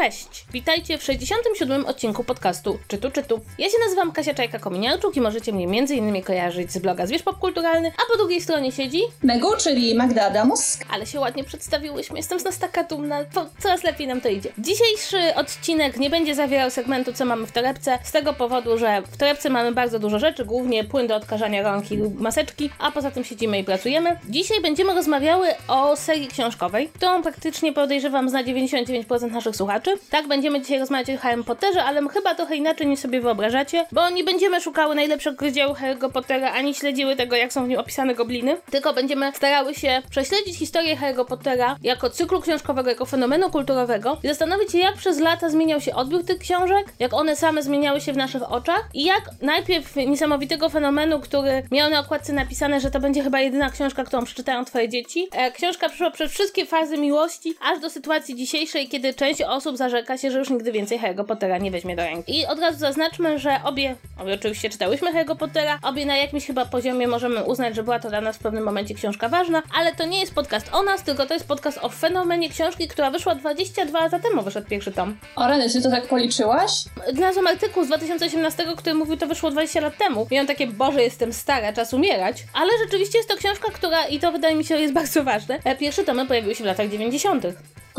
Cześć! Witajcie w 67. odcinku podcastu Czytu Czytu. Ja się nazywam Kasia Czajka-Kominiarczuk i możecie mnie m.in. kojarzyć z bloga Zwierz Popkulturalny, a po drugiej stronie siedzi... Megu, czyli Magda Adamus. Ale się ładnie przedstawiłyśmy, jestem z nas taka dumna, to coraz lepiej nam to idzie. Dzisiejszy odcinek nie będzie zawierał segmentu, co mamy w torebce, z tego powodu, że w torebce mamy bardzo dużo rzeczy, głównie płyn do odkażania rąk i maseczki, a poza tym siedzimy i pracujemy. Dzisiaj będziemy rozmawiały o serii książkowej, którą praktycznie podejrzewam zna 99% naszych słuchaczy. Tak, będziemy dzisiaj rozmawiać o Harry Potterze, ale chyba trochę inaczej niż sobie wyobrażacie, bo nie będziemy szukały najlepszego rozdziału Harry'ego Pottera, ani śledziły tego, jak są w nim opisane gobliny, tylko będziemy starały się prześledzić historię Harry'ego Pottera jako cyklu książkowego, jako fenomenu kulturowego i zastanowić się, jak przez lata zmieniał się odbiór tych książek, jak one same zmieniały się w naszych oczach i jak najpierw niesamowitego fenomenu, który miał na okładce napisane, że to będzie chyba jedyna książka, którą przeczytają twoje dzieci. E, książka przeszła przez wszystkie fazy miłości, aż do sytuacji dzisiejszej, kiedy część osób zarzeka się, że już nigdy więcej Harry'ego Pottera nie weźmie do ręki. I od razu zaznaczmy, że obie, obie oczywiście czytałyśmy Harry'ego Pottera, obie na jakimś chyba poziomie możemy uznać, że była to dla nas w pewnym momencie książka ważna, ale to nie jest podcast o nas, tylko to jest podcast o fenomenie książki, która wyszła 22 lata temu, wyszedł pierwszy tom. O rany, ty to tak policzyłaś? Znalazłam artykuł z 2018, który mówił, to wyszło 20 lat temu. Miałam takie, Boże, jestem stara, czas umierać. Ale rzeczywiście jest to książka, która, i to wydaje mi się jest bardzo ważne, e, pierwsze tomy pojawiły się w latach 90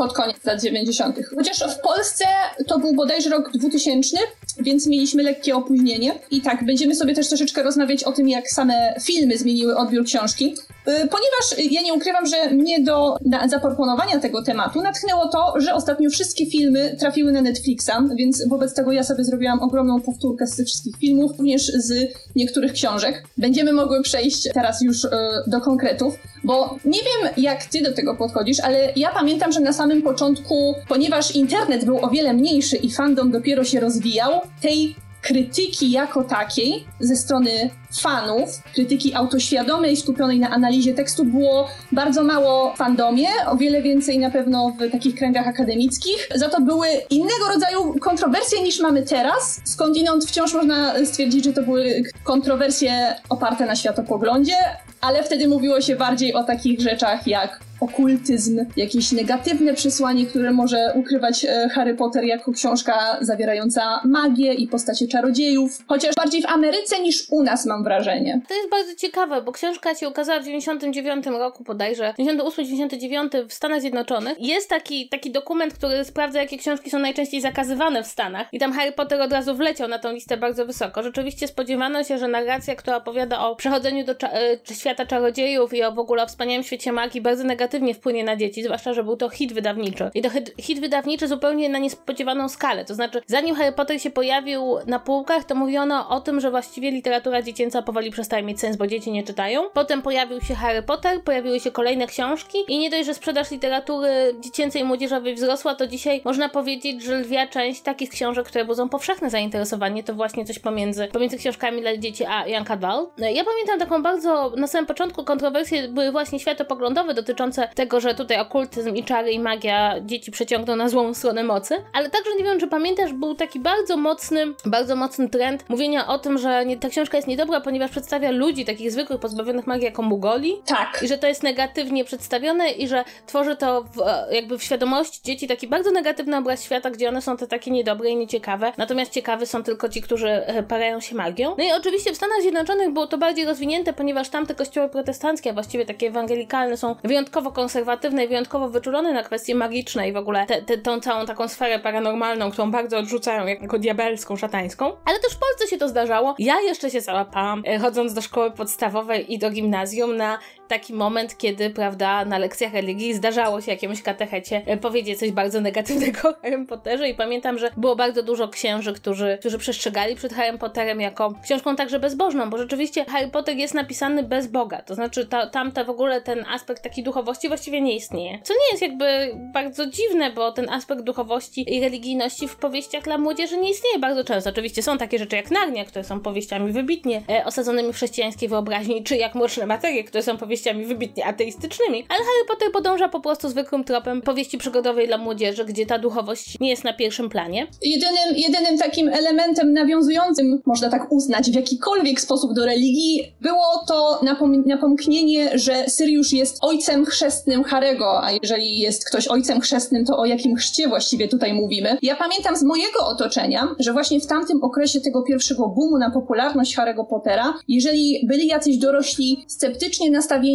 pod koniec lat 90. Chociaż w Polsce to był bodajże rok 2000, więc mieliśmy lekkie opóźnienie. I tak, będziemy sobie też troszeczkę rozmawiać o tym, jak same filmy zmieniły odbiór książki. Ponieważ ja nie ukrywam, że mnie do zaproponowania tego tematu natchnęło to, że ostatnio wszystkie filmy trafiły na Netflixa, więc wobec tego ja sobie zrobiłam ogromną powtórkę z tych wszystkich filmów, również z niektórych książek. Będziemy mogły przejść teraz już do konkretów, bo nie wiem, jak ty do tego podchodzisz, ale ja pamiętam, że na samym początku, ponieważ internet był o wiele mniejszy i fandom dopiero się rozwijał, tej krytyki jako takiej ze strony fanów, krytyki autoświadomej, skupionej na analizie tekstu było bardzo mało w fandomie, o wiele więcej na pewno w takich kręgach akademickich. Za to były innego rodzaju kontrowersje niż mamy teraz. Skądinąd wciąż można stwierdzić, że to były kontrowersje oparte na światopoglądzie, ale wtedy mówiło się bardziej o takich rzeczach jak okultyzm, jakieś negatywne przesłanie, które może ukrywać e, Harry Potter jako książka zawierająca magię i postacie czarodziejów, chociaż bardziej w Ameryce niż u nas mam wrażenie. To jest bardzo ciekawe, bo książka się ukazała w 99 roku bodajże, 98-99 w Stanach Zjednoczonych. Jest taki, taki dokument, który sprawdza, jakie książki są najczęściej zakazywane w Stanach i tam Harry Potter od razu wleciał na tą listę bardzo wysoko. Rzeczywiście spodziewano się, że narracja, która opowiada o przechodzeniu do cza e, świata czarodziejów i o w ogóle o wspaniałym świecie magii bardzo negatywnie negatywnie wpłynie na dzieci, zwłaszcza, że był to hit wydawniczy. I to hit, wydawniczy zupełnie na niespodziewaną skalę. To znaczy, zanim Harry Potter się pojawił na półkach, to mówiono o tym, że właściwie literatura dziecięca powoli przestaje mieć sens, bo dzieci nie czytają. Potem pojawił się Harry Potter, pojawiły się kolejne książki i nie dość, że sprzedaż literatury dziecięcej i młodzieżowej wzrosła, to dzisiaj można powiedzieć, że lwia część takich książek, które budzą powszechne zainteresowanie, to właśnie coś pomiędzy, pomiędzy książkami dla dzieci a Young Adult. Ja pamiętam taką bardzo, na samym początku kontrowersje były właśnie światopoglądowe dotyczące tego, że tutaj okultyzm i czary i magia dzieci przeciągną na złą stronę mocy, ale także nie wiem, czy pamiętasz, był taki bardzo mocny, bardzo mocny trend mówienia o tym, że nie, ta książka jest niedobra, ponieważ przedstawia ludzi takich zwykłych, pozbawionych magii jako mugoli. Tak. I że to jest negatywnie przedstawione i że tworzy to w, jakby w świadomości dzieci taki bardzo negatywny obraz świata, gdzie one są te takie niedobre i nieciekawe, natomiast ciekawi są tylko ci, którzy e, parają się magią. No i oczywiście w Stanach Zjednoczonych było to bardziej rozwinięte, ponieważ tamte kościoły protestanckie, a właściwie takie ewangelikalne są wyjątkowo konserwatywne i wyjątkowo wyczulone na kwestie magiczne i w ogóle te, te, tą całą taką sferę paranormalną, którą bardzo odrzucają jako diabelską, szatańską. Ale też w Polsce się to zdarzało. Ja jeszcze się załapałam, e, chodząc do szkoły podstawowej i do gimnazjum na taki moment, kiedy, prawda, na lekcjach religii zdarzało się jakiemuś katechecie e, powiedzieć coś bardzo negatywnego o Harry Potterze i pamiętam, że było bardzo dużo księży, którzy, którzy przestrzegali przed Harry Potterem jako książką także bezbożną, bo rzeczywiście Harry Potter jest napisany bez Boga, to znaczy ta, tamte w ogóle ten aspekt takiej duchowości właściwie nie istnieje. Co nie jest jakby bardzo dziwne, bo ten aspekt duchowości i religijności w powieściach dla młodzieży nie istnieje bardzo często. Oczywiście są takie rzeczy jak Narnia, które są powieściami wybitnie e, osadzonymi w chrześcijańskiej wyobraźni, czy jak Mroczne Materie, które są powieściami opowieściami wybitnie ateistycznymi, ale Harry Potter podąża po prostu zwykłym tropem powieści przygodowej dla młodzieży, gdzie ta duchowość nie jest na pierwszym planie. Jedynym, jedynym takim elementem nawiązującym, można tak uznać, w jakikolwiek sposób do religii, było to napom napomknienie, że Syriusz jest ojcem chrzestnym Harego, a jeżeli jest ktoś ojcem chrzestnym, to o jakim chrzcie właściwie tutaj mówimy? Ja pamiętam z mojego otoczenia, że właśnie w tamtym okresie tego pierwszego boomu na popularność Harry'ego Pottera, jeżeli byli jacyś dorośli sceptycznie nastawieni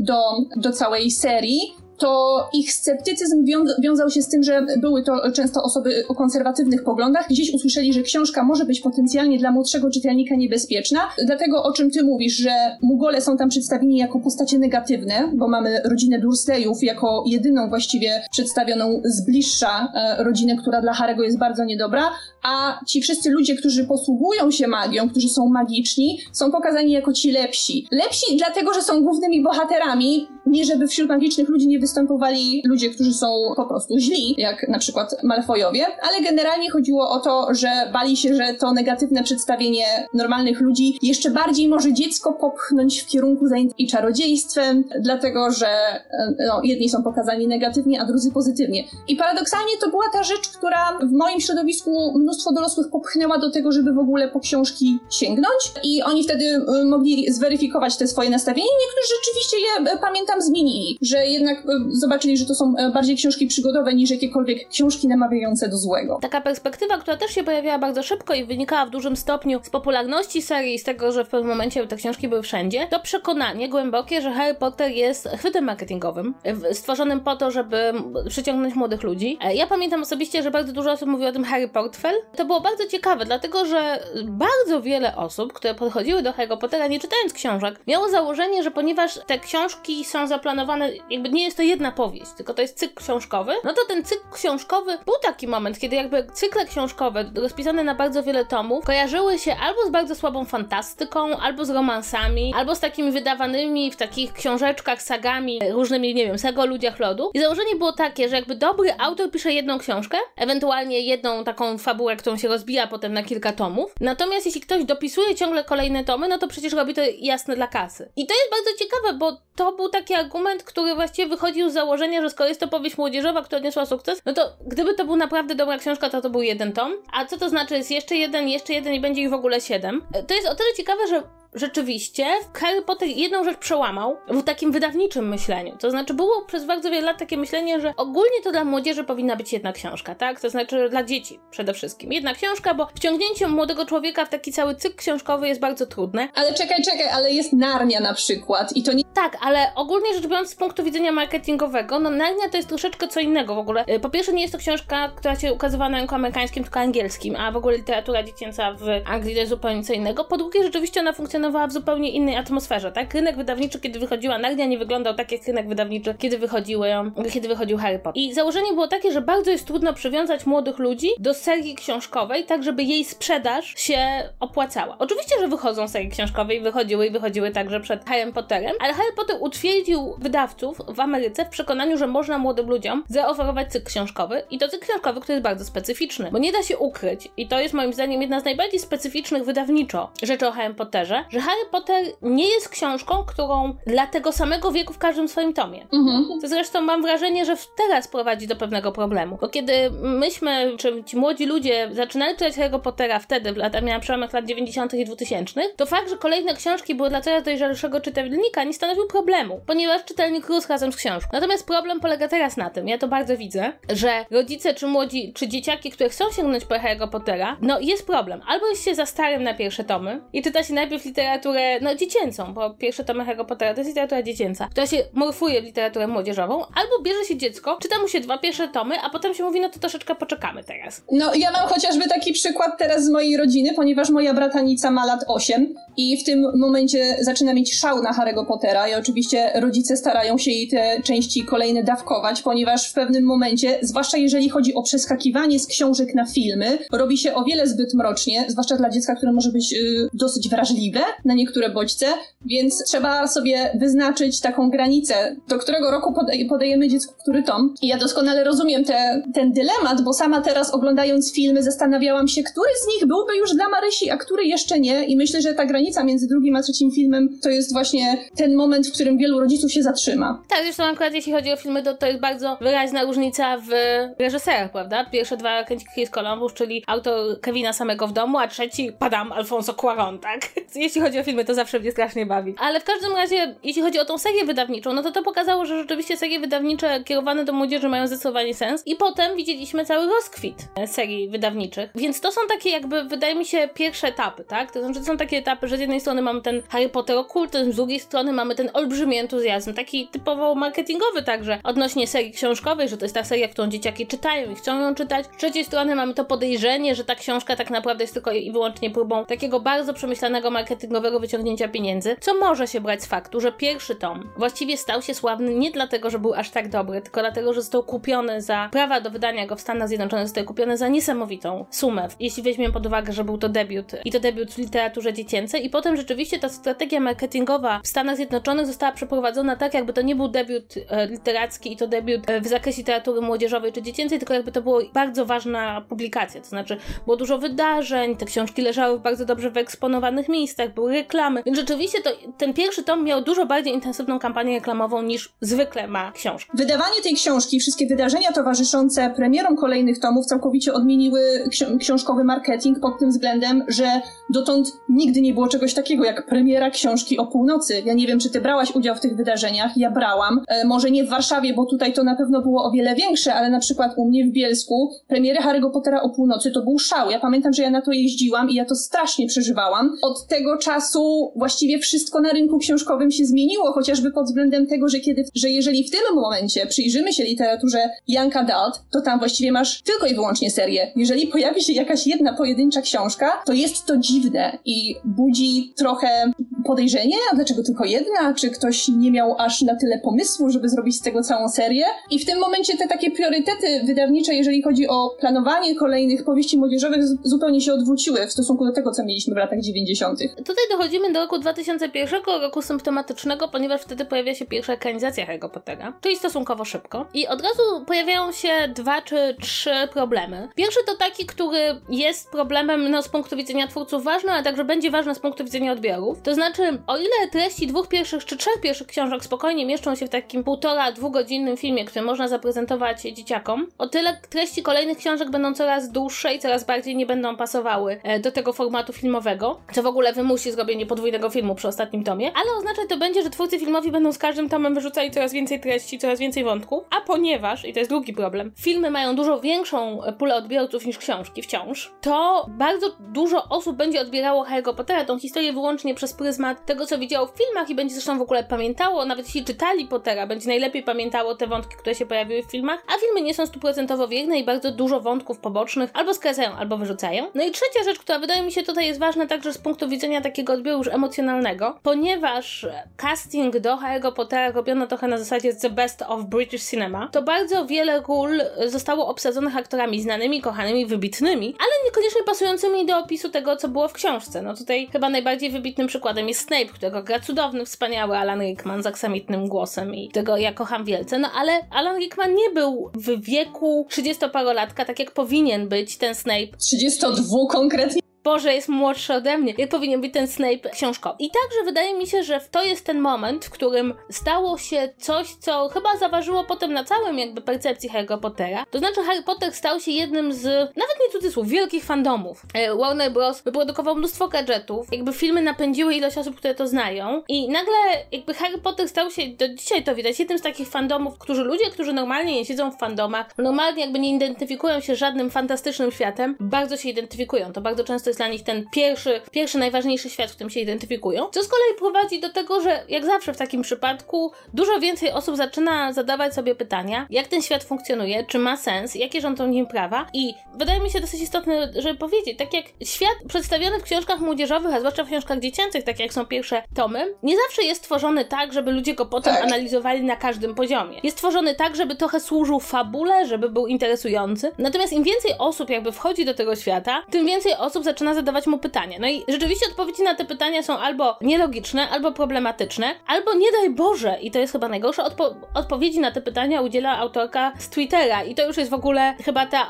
do, do całej serii, to ich sceptycyzm wiązał się z tym, że były to często osoby o konserwatywnych poglądach. Gdzieś usłyszeli, że książka może być potencjalnie dla młodszego czytelnika niebezpieczna. Dlatego, o czym ty mówisz, że Mugole są tam przedstawieni jako postacie negatywne, bo mamy rodzinę Dursleyów jako jedyną właściwie przedstawioną z bliższa e, rodzinę, która dla Harego jest bardzo niedobra, a ci wszyscy ludzie, którzy posługują się magią, którzy są magiczni, są pokazani jako ci lepsi. Lepsi dlatego, że są głównymi bohaterami, nie żeby wśród magicznych ludzi nie występowali ludzie, którzy są po prostu źli, jak na przykład Malfojowie, ale generalnie chodziło o to, że bali się, że to negatywne przedstawienie normalnych ludzi jeszcze bardziej może dziecko popchnąć w kierunku zajęć i czarodziejstwem, dlatego że e, no, jedni są pokazani negatywnie, a drudzy pozytywnie. I paradoksalnie to była ta rzecz, która w moim środowisku mnóstwo dorosłych popchnęła do tego, żeby w ogóle po książki sięgnąć i oni wtedy e, mogli zweryfikować te swoje nastawienie. Niektórzy rzeczywiście je, e, pamiętam, zmienili, że jednak zobaczyli, że to są e, bardziej książki przygodowe niż jakiekolwiek książki namawiające do złego. Taka perspektywa, która też się pojawiała bardzo szybko i wynikała w dużym stopniu z popularności serii, z tego, że w pewnym momencie te książki były wszędzie, to przekonanie głębokie, że Harry Potter jest chwytem marketingowym, stworzonym po to, żeby przyciągnąć młodych ludzi. E, ja pamiętam osobiście, że bardzo dużo osób mówiło o tym Harry Portfel. To było bardzo ciekawe, dlatego że bardzo wiele osób, które podchodziły do Harry Pottera nie czytając książek, miało założenie, że ponieważ te książki są zaplanowane, jakby nie jest to jedna powieść, tylko to jest cykl książkowy, no to ten cykl książkowy był taki moment, kiedy jakby cykle książkowe, rozpisane na bardzo wiele tomów, kojarzyły się albo z bardzo słabą fantastyką, albo z romansami, albo z takimi wydawanymi w takich książeczkach, sagami, różnymi, nie wiem, sago o ludziach lodu. I założenie było takie, że jakby dobry autor pisze jedną książkę, ewentualnie jedną taką fabułę, którą się rozbija potem na kilka tomów. Natomiast jeśli ktoś dopisuje ciągle kolejne tomy, no to przecież robi to jasne dla kasy. I to jest bardzo ciekawe, bo to był taki argument, który właściwie wychodził z założenia, że skoro jest to powieść młodzieżowa, która odniosła sukces, no to gdyby to był naprawdę dobra książka, to to był jeden tom. A co to znaczy? Jest jeszcze jeden, jeszcze jeden i będzie ich w ogóle siedem. To jest o tyle ciekawe, że rzeczywiście Harry Potter jedną rzecz przełamał w takim wydawniczym myśleniu. To znaczy, było przez bardzo wiele lat takie myślenie, że ogólnie to dla młodzieży powinna być jedna książka, tak? To znaczy dla dzieci przede wszystkim. Jedna książka, bo wciągnięcie młodego człowieka w taki cały cykl książkowy jest bardzo trudne. Ale czekaj, czekaj, ale jest Narnia na przykład i to nie... Tak, ale ogólnie rzecz biorąc z punktu widzenia marketingowego, no Narnia to jest troszeczkę co innego w ogóle. Y, po pierwsze nie jest to książka, która się ukazywała na rynku amerykańskim, tylko angielskim, a w ogóle literatura dziecięca w Anglii to jest zupełnie co innego. Po drugie rzeczywiście ona funkcjonuje funkcjonowała w zupełnie innej atmosferze, tak? Rynek wydawniczy, kiedy wychodziła Narnia, nie wyglądał tak jak rynek wydawniczy, kiedy, wychodziły, kiedy wychodził Harry Potter. I założenie było takie, że bardzo jest trudno przywiązać młodych ludzi do serii książkowej, tak żeby jej sprzedaż się opłacała. Oczywiście, że wychodzą serii książkowe i wychodziły i wychodziły także przed Harry Potterem, ale Harry Potter utwierdził wydawców w Ameryce w przekonaniu, że można młodym ludziom zaoferować cykl książkowy i to cykl książkowy, który jest bardzo specyficzny, bo nie da się ukryć i to jest moim zdaniem jedna z najbardziej specyficznych wydawniczo rzeczy o Harry Potterze, że Harry Potter nie jest książką, którą dla tego samego wieku w każdym swoim tomie. Mhm. To zresztą mam wrażenie, że teraz prowadzi do pewnego problemu, bo kiedy myśmy, czy ci młodzi ludzie zaczynali czytać Harry Pottera wtedy, w latach, na przełomach lat 90. i 2000, to fakt, że kolejne książki były dla coraz dojrzalszego czytelnika nie stanowił problemu, ponieważ czytelnik rósł razem z książką. Natomiast problem polega teraz na tym, ja to bardzo widzę, że rodzice czy młodzi, czy dzieciaki, które chcą sięgnąć po Harry Pottera, no jest problem. Albo jest się za starym na pierwsze tomy i czyta się najpierw literaturę literaturę, no dziecięcą, bo pierwsze tomy Harry Pottera to jest literatura dziecięca, która się morfuje w literaturę młodzieżową, albo bierze się dziecko, czyta mu się dwa pierwsze tomy, a potem się mówi, no to troszeczkę poczekamy teraz. No ja mam chociażby taki przykład teraz z mojej rodziny, ponieważ moja bratanica ma lat 8 i w tym momencie zaczyna mieć szał na Harry'ego Pottera i oczywiście rodzice starają się jej te części kolejne dawkować, ponieważ w pewnym momencie, zwłaszcza jeżeli chodzi o przeskakiwanie z książek na filmy, robi się o wiele zbyt mrocznie, zwłaszcza dla dziecka, które może być yy, dosyć wrażliwe na niektóre bodźce, więc trzeba sobie wyznaczyć taką granicę, do którego roku podaj podajemy dziecku który tom. I ja doskonale rozumiem te, ten dylemat, bo sama teraz oglądając filmy zastanawiałam się, który z nich byłby już dla Marysi, a który jeszcze nie. I myślę, że ta granica między drugim a trzecim filmem to jest właśnie ten moment, w którym wielu rodziców się zatrzyma. Tak, zresztą akurat jeśli chodzi o filmy, to, to jest bardzo wyraźna różnica w reżyserach, prawda? Pierwsze dwa kręci Chris Columbus, czyli autor Kevina samego w domu, a trzeci Padam Alfonso Cuaron, tak? Jeśli chodzi o filmy, to zawsze mnie strasznie bawi. Ale w każdym razie, jeśli chodzi o tą serię wydawniczą, no to to pokazało, że rzeczywiście serie wydawnicze kierowane do młodzieży mają zdecydowanie sens. I potem widzieliśmy cały rozkwit serii wydawniczych. Więc to są takie jakby, wydaje mi się, pierwsze etapy, tak? To znaczy, to są takie etapy, że z jednej strony mamy ten Harry Potter okultyzm, z drugiej strony mamy ten olbrzymi entuzjazm, taki typowo marketingowy także, odnośnie serii książkowej, że to jest ta seria, którą dzieciaki czytają i chcą ją czytać. Z trzeciej strony mamy to podejrzenie, że ta książka tak naprawdę jest tylko i wyłącznie próbą takiego bardzo przemyślanego marketingowego wyciągnięcia pieniędzy, co może się brać z faktu, że pierwszy tom właściwie stał się sławny nie dlatego, że był aż tak dobry, tylko dlatego, że został kupiony za prawa do wydania go w Stanach Zjednoczonych, został kupiony za niesamowitą sumę, jeśli weźmiemy pod uwagę, że był to debiut i to debiut w literaturze dziecięcej i potem rzeczywiście ta strategia marketingowa w Stanach Zjednoczonych została przeprowadzona tak, jakby to nie był debiut e, literacki i to debiut e, w zakresie literatury młodzieżowej czy dziecięcej, tylko jakby to była bardzo ważna publikacja, to znaczy było dużo wydarzeń, te książki leżały w bardzo dobrze wyeksponowanych miejscach, były reklamy, więc rzeczywiście to, ten pierwszy tom miał dużo bardziej intensywną kampanię reklamową niż zwykle ma książka. Wydawanie tej książki, wszystkie wydarzenia towarzyszące premierom kolejnych tomów całkowicie odmieniły ksi książkowy marketing pod tym względem, że dotąd nigdy nie było czegoś takiego jak premiera książki o północy. Ja nie wiem, czy ty brałaś udział w tych wydarzeniach, ja brałam. E, może nie w Warszawie, bo tutaj to na pewno było o wiele większe, ale na przykład u mnie w Bielsku premiery Harry'ego Pottera o północy to był szał. Ja pamiętam, że ja na to jeździłam i ja to strasznie przeżywałam. Od tego czasu właściwie wszystko na rynku książkowym się zmieniło, chociażby pod względem tego, że kiedy, że jeżeli w tym momencie przyjrzymy się literaturze Young Adult, to tam właściwie masz tylko i wyłącznie serię. Jeżeli pojawi się jakaś jedna pojedyncza książka, to jest to dziwne i budzi trochę podejrzenie, a dlaczego tylko jedna? Czy ktoś nie miał aż na tyle pomysłu, żeby zrobić z tego całą serię? I w tym momencie te takie priorytety wydawnicze, jeżeli chodzi o planowanie kolejnych powieści młodzieżowych, zupełnie się odwróciły w stosunku do tego, co mieliśmy w latach 90. Tutaj dochodzimy do roku 2001, roku symptomatycznego, ponieważ wtedy pojawia się pierwsza ekranizacja Harry'ego Pottera, czyli stosunkowo szybko. I od razu pojawiają się dwa czy trzy problemy. Pierwszy to taki, który jest problemem no, z punktu widzenia twórców ważny, ale także będzie ważny z punktu widzenia odbiorów. To znaczy, o ile treści dwóch pierwszych czy trzech pierwszych książek spokojnie mieszczą się w takim półtora, dwugodzinnym filmie, który można zaprezentować dzieciakom, o tyle treści kolejnych książek będą coraz dłuższe i coraz bardziej nie będą pasowały e, do tego formatu filmowego, co w ogóle wymusi zrobienie podwójnego filmu przy ostatnim tomie, ale oznaczać to będzie, że twórcy filmowi będą z każdym tomem wyrzucali coraz więcej treści, coraz więcej wątków, a ponieważ, i to jest drugi problem, filmy mają dużo większą pulę odbiorców niż książki wciąż, to bardzo dużo osób będzie odbierało Harry'ego Pottera, tą historię wyłącznie przez pryzmat tego, co widziało w filmach i będzie zresztą w ogóle pamiętało, nawet jeśli czytali Pottera, będzie najlepiej pamiętało te wątki, które się pojawiły w filmach, a filmy nie są stuprocentowo wierne i bardzo dużo wątków pobocznych albo skracają, albo wyrzucają. No i trzecia rzecz, która wydaje mi się tutaj jest ważna także z punktu widzenia takiego odbioru już emocjonalnego, ponieważ casting do Harry'ego Pottera robiono trochę na zasadzie The Best of British Cinema, to bardzo wiele ról zostało obsadzonych aktorami znanymi, kochanymi, wybitnymi, ale niekoniecznie pasującymi do opisu tego, co było w książce. No tutaj chyba najbardziej wybitnym przykładem jest Snape, którego gra cudowny, wspaniały Alan Rickman z aksamitnym głosem i tego ja kocham wielce, no ale Alan Rickman nie był w wieku 30-parolatka, tak jak powinien być ten Snape. 32 konkretnie. Boże, jest młodszy ode mnie. Jak powinien być ten Snape książkowy. I także wydaje mi się, że to jest ten moment, w którym stało się coś, co chyba zaważyło potem na całym jakby percepcji Harry'ego Pottera. To znaczy Harry Potter stał się jednym z, nawet nie cudzysłów, wielkich fandomów. E, Warner Bros. wyprodukował mnóstwo gadżetów, jakby filmy napędziły ilość osób, które to znają i nagle jakby Harry Potter stał się, do dzisiaj to widać, jednym z takich fandomów, którzy ludzie, którzy normalnie nie siedzą w fandomach, normalnie jakby nie identyfikują się żadnym fantastycznym światem, bardzo się identyfikują. To bardzo często jest dla nich ten pierwszy, pierwszy najważniejszy świat, w którym się identyfikują. Co z kolei prowadzi do tego, że jak zawsze w takim przypadku dużo więcej osób zaczyna zadawać sobie pytania, jak ten świat funkcjonuje, czy ma sens, jakie rządzą nim prawa i wydaje mi się dosyć istotne, żeby powiedzieć, tak jak świat przedstawiony w książkach młodzieżowych, a zwłaszcza w książkach dziecięcych, tak jak są pierwsze tomy, nie zawsze jest tworzony tak, żeby ludzie go potem tak. analizowali na każdym poziomie. Jest tworzony tak, żeby trochę służył fabule, żeby był interesujący. Natomiast im więcej osób jakby wchodzi do tego świata, tym więcej osób zaczyna zaczyna zadawać mu pytania. No i rzeczywiście odpowiedzi na te pytania są albo nielogiczne, albo problematyczne, albo nie daj Boże, i to jest chyba najgorsze, odpo odpowiedzi na te pytania udziela autorka z Twittera i to już jest w ogóle chyba ta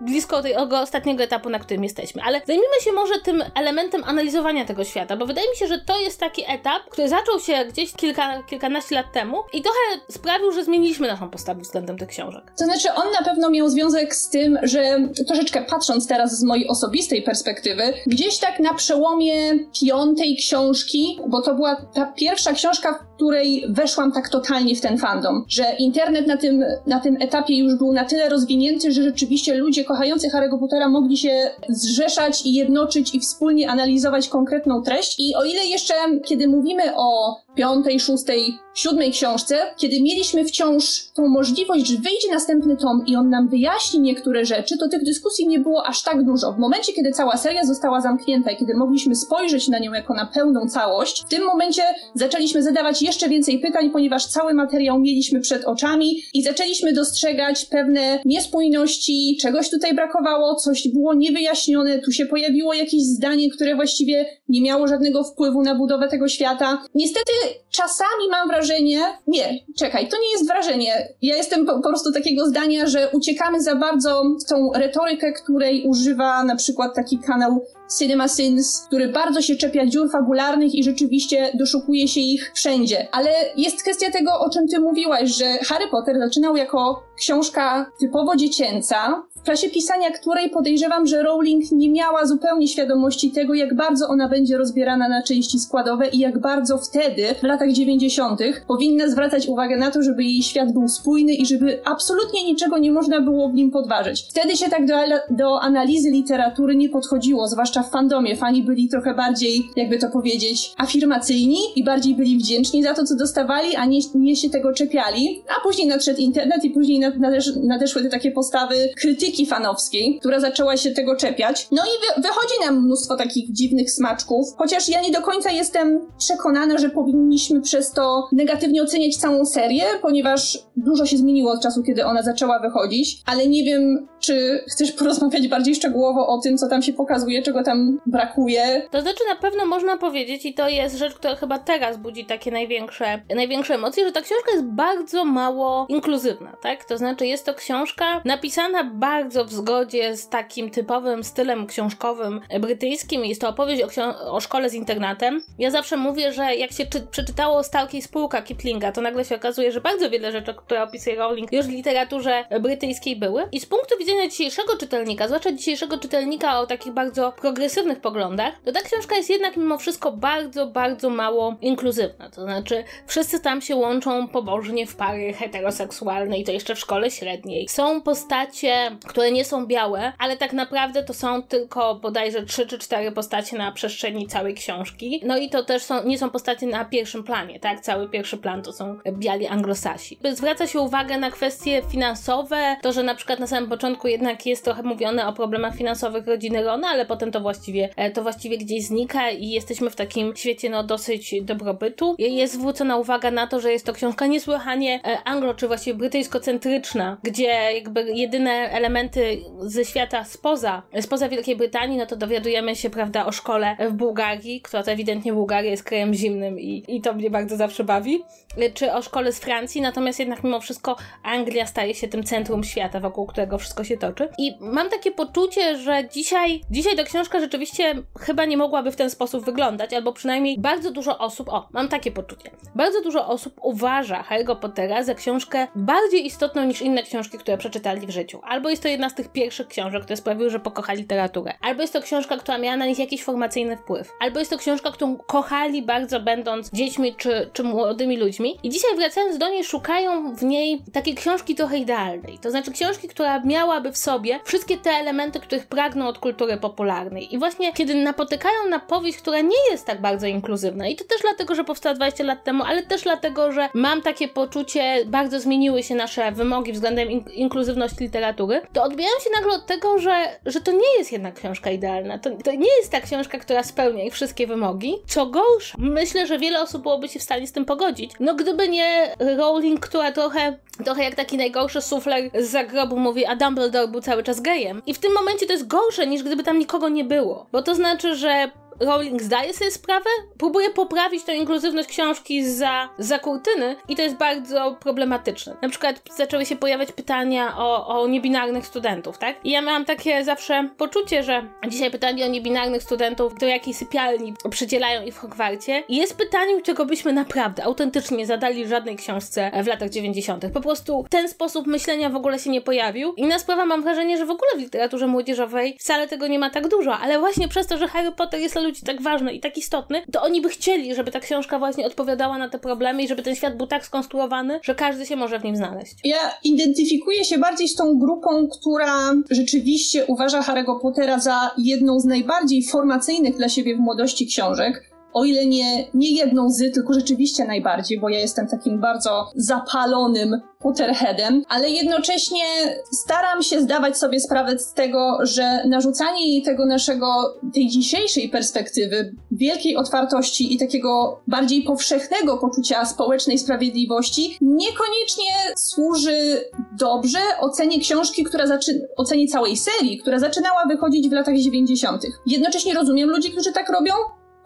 blisko tego ostatniego etapu, na którym jesteśmy. Ale zajmijmy się może tym elementem analizowania tego świata, bo wydaje mi się, że to jest taki etap, który zaczął się gdzieś kilka, kilkanaście lat temu i trochę sprawił, że zmieniliśmy naszą postawę względem tych książek. To znaczy, on na pewno miał związek z tym, że troszeczkę patrząc teraz z mojej osobistej perspektywy, gdzieś tak na przełomie piątej książki, bo to była ta pierwsza książka, w której weszłam tak totalnie w ten fandom, że internet na tym, na tym etapie już był na tyle rozwinięty, że rzeczywiście ludzie kochający Harry'ego Pottera mogli się zrzeszać i jednoczyć i wspólnie analizować konkretną treść. I o ile jeszcze, kiedy mówimy o piątej, szóstej, siódmej książce, kiedy mieliśmy wciąż tą możliwość, że wyjdzie następny tom i on nam wyjaśni niektóre rzeczy, to tych dyskusji nie było aż tak dużo. W momencie, kiedy cała seria została zamknięta i kiedy mogliśmy spojrzeć na nią jako na pełną całość, w tym momencie zaczęliśmy zadawać jeszcze więcej pytań, ponieważ cały materiał mieliśmy przed oczami i zaczęliśmy dostrzegać pewne niespójności, czegoś tutaj brakowało, coś było niewyjaśnione, tu się pojawiło jakieś zdanie, które właściwie nie miało żadnego wpływu na budowę tego świata. Niestety czasami mam wrażenie, nie, czekaj, to nie jest wrażenie. Ja jestem po, po prostu takiego zdania, że uciekamy za bardzo w tą retorykę, której używa na przykład taki kanał Cinema Sins, który bardzo się czepia dziur fabularnych i rzeczywiście doszukuje się ich wszędzie. Ale jest kwestia tego, o czym ty mówiłaś, że Harry Potter zaczynał jako książka typowo dziecięca, czasie pisania której podejrzewam, że Rowling nie miała zupełnie świadomości tego, jak bardzo ona będzie rozbierana na części składowe i jak bardzo wtedy, w latach 90., powinna zwracać uwagę na to, żeby jej świat był spójny i żeby absolutnie niczego nie można było w nim podważyć. Wtedy się tak do, do analizy literatury nie podchodziło, zwłaszcza w fandomie. Fani byli trochę bardziej, jakby to powiedzieć, afirmacyjni i bardziej byli wdzięczni za to, co dostawali, a nie, nie się tego czepiali. A później nadszedł internet i później nadesz, nadeszły te takie postawy krytyki krytyki fanowskiej, która zaczęła się tego czepiać. No i wy wychodzi nam mnóstwo takich dziwnych smaczków, chociaż ja nie do końca jestem przekonana, że powinniśmy przez to negatywnie oceniać całą serię, ponieważ dużo się zmieniło od czasu, kiedy ona zaczęła wychodzić, ale nie wiem, czy chcesz porozmawiać bardziej szczegółowo o tym, co tam się pokazuje, czego tam brakuje? To znaczy, na pewno można powiedzieć, i to jest rzecz, która chyba teraz budzi takie największe, największe emocje, że ta książka jest bardzo mało inkluzywna, tak? To znaczy, jest to książka napisana bardzo w zgodzie z takim typowym stylem książkowym brytyjskim. Jest to opowieść o, o szkole z internatem. Ja zawsze mówię, że jak się czy- przeczytało Stalki Spółka Kiplinga, to nagle się okazuje, że bardzo wiele rzeczy, które opisuje Rowling, już w literaturze brytyjskiej były. I z punktu widzenia dzisiejszego czytelnika, zwłaszcza dzisiejszego czytelnika o takich bardzo progresywnych poglądach, to ta książka jest jednak mimo wszystko bardzo, bardzo mało inkluzywna. To znaczy, wszyscy tam się łączą pobożnie w pary heteroseksualne i to jeszcze w szkole średniej. Są postacie, które nie są białe, ale tak naprawdę to są tylko bodajże 3 czy 4 postacie na przestrzeni całej książki. No i to też są, nie są postacie na pierwszym planie, tak? Cały pierwszy plan to są biali anglosasi. Zwraca się uwagę na kwestie finansowe, to, że na przykład na samym początku początku jednak jest trochę mówione o problemach finansowych rodziny Rona, ale potem to właściwie, e, to właściwie gdzieś znika i jesteśmy w takim świecie no dosyć dobrobytu. Jest zwrócona uwaga na to, że jest to książka niesłychanie e, anglo, czy właściwie brytyjsko-centryczna, gdzie jakby jedyne elementy ze świata spoza, spoza Wielkiej Brytanii, no to dowiadujemy się, prawda, o szkole w Bułgarii, która to ewidentnie Bułgaria jest krajem zimnym i, i to mnie bardzo zawsze bawi, czy o szkole z Francji, natomiast jednak mimo wszystko Anglia staje się tym centrum świata, wokół którego wszystko się toczy. I mam takie poczucie, że dzisiaj, dzisiaj ta książka rzeczywiście chyba nie mogłaby w ten sposób wyglądać, albo przynajmniej bardzo dużo osób, o, mam takie poczucie, bardzo dużo osób uważa Harry'ego Pottera za książkę bardziej istotną niż inne książki, które przeczytali w życiu. Albo jest to jedna z tych pierwszych książek, które sprawiły, że pokochali literaturę. Albo jest to książka, która miała na nich jakiś formacyjny wpływ. Albo jest to książka, którą kochali bardzo będąc dziećmi czy, czy młodymi ludźmi. I dzisiaj wracając do niej, szukają w niej takiej książki trochę idealnej. To znaczy książki, która miałaby w sobie wszystkie te elementy, których pragną od kultury popularnej. I właśnie kiedy napotykają na powieść, która nie jest tak bardzo inkluzywna, i to też dlatego, że powstała 20 lat temu, ale też dlatego, że mam takie poczucie, bardzo zmieniły się nasze wymogi względem in inkluzywności literatury, to odbijają się nagle od tego, że, że to nie jest jednak książka idealna. To, to nie jest ta książka, która spełnia ich wszystkie wymogi. Co gorsza, myślę, że wiele osób byłoby się w stanie z tym pogodzić. No gdyby nie Rowling, która trochę, trochę jak taki najgorszy sufler z zagrobu mówi, a Dumbledore był cały czas gejem. I w tym momencie to jest gorsze niż gdyby tam nikogo nie było. Bo to znaczy, że Rowling zdaje sobie sprawę, próbuje poprawić tę inkluzywność książki za, za kurtyny i to jest bardzo problematyczne. Na przykład zaczęły się pojawiać pytania o, o niebinarnych studentów, tak? I ja miałam takie zawsze poczucie, że dzisiaj pytanie o niebinarnych studentów, do jakiej sypialni przydzielają ich w Hogwarcie jest pytaniem, czego byśmy naprawdę autentycznie zadali w żadnej książce w latach 90. Po prostu ten sposób myślenia w ogóle się nie pojawił. Inna sprawa, mam wrażenie, że w ogóle w literaturze młodzieżowej wcale tego nie ma tak dużo, ale właśnie przez to, że Harry Potter jest ludzi tak ważny i tak istotny, to oni by chcieli, żeby ta książka właśnie odpowiadała na te problemy i żeby ten świat był tak skonstruowany, że każdy się może w nim znaleźć. Ja identyfikuję się bardziej z tą grupą, która rzeczywiście uważa Harry'ego Pottera za jedną z najbardziej formacyjnych dla siebie w młodości książek o ile nie, nie jedną z, tylko rzeczywiście najbardziej, bo ja jestem takim bardzo zapalonym Potterheadem, ale jednocześnie staram się zdawać sobie sprawę z tego, że narzucanie jej tego naszego, tej dzisiejszej perspektywy, wielkiej otwartości i takiego bardziej powszechnego poczucia społecznej sprawiedliwości niekoniecznie służy dobrze ocenie książki, która zaczyna, ocenie całej serii, która zaczynała wychodzić w latach 90. Jednocześnie rozumiem ludzi, którzy tak robią,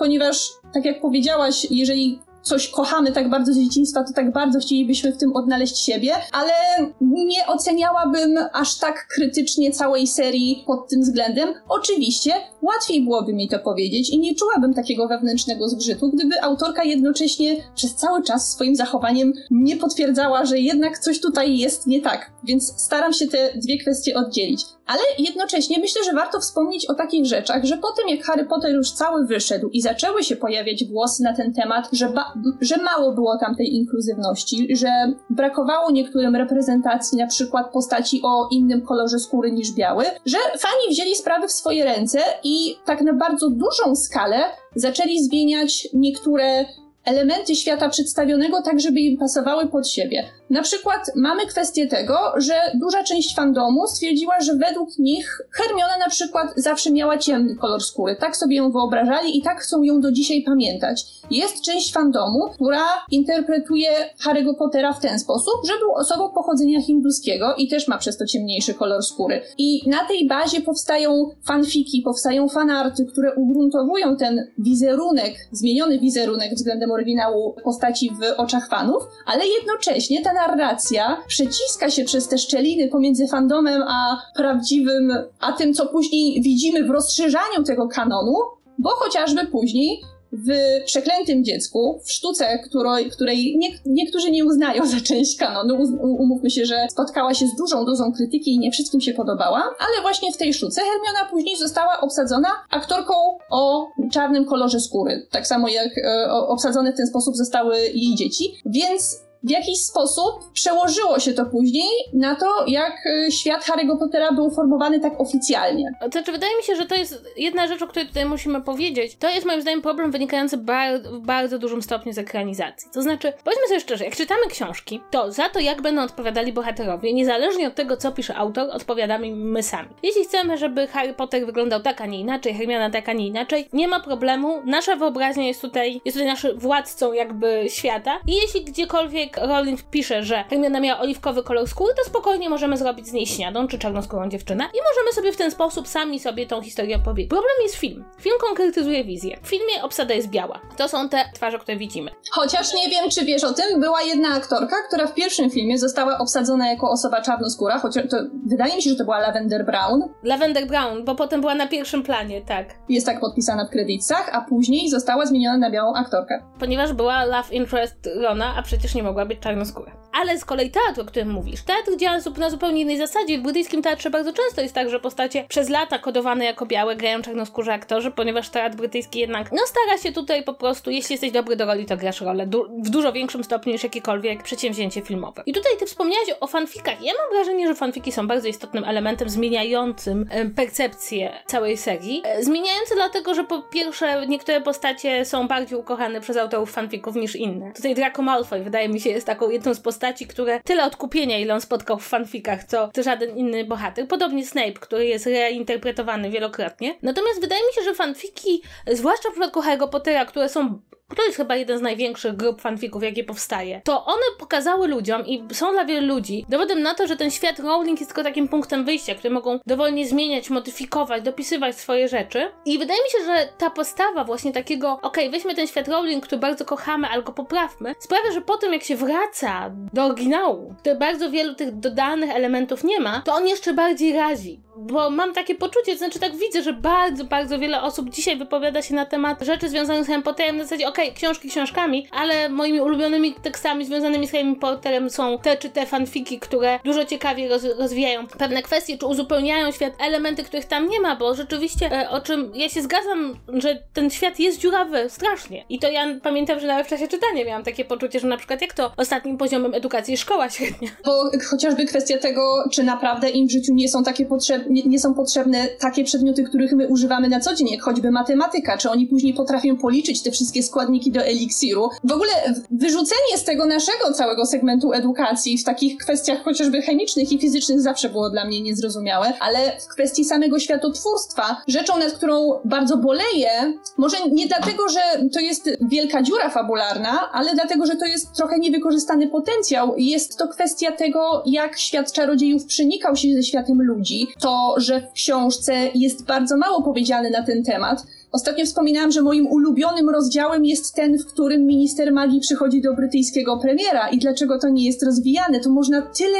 ponieważ, tak jak powiedziałaś, jeżeli coś kochamy tak bardzo z dzieciństwa, to tak bardzo chcielibyśmy w tym odnaleźć siebie, ale nie oceniałabym aż tak krytycznie całej serii pod tym względem. Oczywiście łatwiej byłoby mi to powiedzieć i nie czułabym takiego wewnętrznego zgrzytu, gdyby autorka jednocześnie przez cały czas swoim zachowaniem nie potwierdzała, że jednak coś tutaj jest nie tak. Więc staram się te dwie kwestie oddzielić. Ale jednocześnie myślę, że warto wspomnieć o takich rzeczach, że po tym jak Harry Potter już cały wyszedł i zaczęły się pojawiać głosy na ten temat, że, że mało było tam tej inkluzywności, że brakowało niektórym reprezentacji na przykład postaci o innym kolorze skóry niż biały, że fani wzięli sprawy w swoje ręce i tak na bardzo dużą skalę zaczęli zmieniać niektóre elementy świata przedstawionego tak, żeby im pasowały pod siebie. Na przykład mamy kwestię tego, że duża część fandomu stwierdziła, że według nich Hermiona na przykład zawsze miała ciemny kolor skóry. Tak sobie ją wyobrażali i tak chcą ją do dzisiaj pamiętać. Jest część fandomu, która interpretuje Harry'ego Pottera w ten sposób, że był osobą pochodzenia hinduskiego i też ma przez to ciemniejszy kolor skóry. I na tej bazie powstają fanfiki, powstają fanarty, które ugruntowują ten wizerunek, zmieniony wizerunek względem oryginału postaci w oczach fanów, ale jednocześnie ta narracja przeciska się przez te szczeliny pomiędzy fandomem a prawdziwym, a tym, co później widzimy w rozszerzaniu tego kanonu, bo chociażby później w Przeklętym Dziecku, w sztuce, której, której nie, niektórzy nie uznają za część kanonu, umówmy się, że spotkała się z dużą dozą krytyki i nie wszystkim się podobała, ale właśnie w tej sztuce Hermiona później została obsadzona aktorką o czarnym kolorze skóry, tak samo jak e, obsadzone w ten sposób zostały jej dzieci, więc w jakiś sposób przełożyło się to później na to, jak y, świat Harry'ego Pottera był formowany tak oficjalnie. To znaczy, wydaje mi się, że to jest jedna rzecz, o której tutaj musimy powiedzieć. To jest moim zdaniem problem wynikający bar w bardzo dużym stopniu z ekranizacji. To znaczy, powiedzmy sobie szczerze, jak czytamy książki, to za to, jak będą odpowiadali bohaterowie, niezależnie od tego, co pisze autor, odpowiadamy my sami. Jeśli chcemy, żeby Harry Potter wyglądał tak, a nie inaczej, Hermiona tak, a nie inaczej, nie ma problemu. Nasza wyobraźnia jest tutaj, jest tutaj naszym władcą jakby świata i jeśli gdziekolwiek Rowling pisze, że Hermiona miała oliwkowy kolor skóry, to spokojnie możemy zrobić z niej śniadą czy czarnoskórą dziewczynę i możemy sobie w ten sposób sami sobie tą historię opowiedzieć. Problem jest film. Film konkretyzuje wizję. W filmie obsada jest biała. To są te twarze, które widzimy. Chociaż nie wiem, czy wiesz o tym, była jedna aktorka, która w pierwszym filmie została obsadzona jako osoba czarnoskóra, chociaż to wydaje mi się, że to była Lavender Brown. Lavender Brown, bo potem była na pierwszym planie, tak. Jest tak podpisana w kredytach, a później została zmieniona na białą aktorkę. Ponieważ była love interest Rona, a przecież nie mogła być czarnoskóra. Ale z kolei teatr, o którym mówisz, teatr działa na zupełnie innej zasadzie. W brytyjskim teatrze bardzo często jest tak, że postacie przez lata kodowane jako białe grają czarnoskórze aktorzy, ponieważ teatr brytyjski jednak no stara się tutaj po prostu, jeśli jesteś dobry do roli, to grasz rolę du w dużo większym stopniu niż jakiekolwiek przedsięwzięcie filmowe. I tutaj ty wspomniałaś o fanfikach. Ja mam wrażenie, że fanfiki są bardzo istotnym elementem zmieniającym percepcję całej serii. E, zmieniający dlatego, że po pierwsze niektóre postacie są bardziej ukochane przez autorów fanfików niż inne. Tutaj Draco Malfoy wydaje mi się jest taką jedną z postaci, które tyle odkupienia, ile on spotkał w fanfikach, co, co żaden inny bohater. Podobnie Snape, który jest reinterpretowany wielokrotnie. Natomiast wydaje mi się, że fanfiki, zwłaszcza w przypadku Harry'ego Pottera, które są to jest chyba jeden z największych grup fanfików, jakie powstaje, to one pokazały ludziom i są dla wielu ludzi dowodem na to, że ten świat Rowling jest tylko takim punktem wyjścia, który mogą dowolnie zmieniać, modyfikować, dopisywać swoje rzeczy. I wydaje mi się, że ta postawa właśnie takiego, okej, okay, weźmy ten świat Rowling, który bardzo kochamy, ale go poprawmy, sprawia, że potem jak się wraca do oryginału, który bardzo wielu tych dodanych elementów nie ma, to on jeszcze bardziej razi bo mam takie poczucie, to znaczy tak widzę, że bardzo, bardzo wiele osób dzisiaj wypowiada się na temat rzeczy związanych z Harry Potterem na zasadzie, okej, okay, książki książkami, ale moimi ulubionymi tekstami związanymi z Harry Potterem są te czy te fanfiki, które dużo ciekawiej roz, rozwijają pewne kwestie, czy uzupełniają świat, elementy, których tam nie ma, bo rzeczywiście, e, o czym ja się zgadzam, że ten świat jest dziurawy, strasznie. I to ja pamiętam, że nawet w czasie czytania miałam takie poczucie, że na przykład jak to ostatnim poziomem edukacji szkoła średnia. Bo chociażby kwestia tego, czy naprawdę im w życiu nie są takie potrzebne nie, nie, są potrzebne takie przedmioty, których my używamy na co dzień, jak choćby matematyka, czy oni później potrafią policzyć te wszystkie składniki do eliksiru. W ogóle wyrzucenie z tego naszego całego segmentu edukacji w takich kwestiach chociażby chemicznych i fizycznych zawsze było dla mnie niezrozumiałe, ale w kwestii samego światotwórstwa, rzeczą, nad którą bardzo boleję, może nie dlatego, że to jest wielka dziura fabularna, ale dlatego, że to jest trochę niewykorzystany potencjał. Jest to kwestia tego, jak świat czarodziejów przenikał się ze światem ludzi. To że w książce jest bardzo mało powiedziane na ten temat. Ostatnio wspominałam, że moim ulubionym rozdziałem jest ten, w którym minister magii przychodzi do brytyjskiego premiera i dlaczego to nie jest rozwijane. To można tyle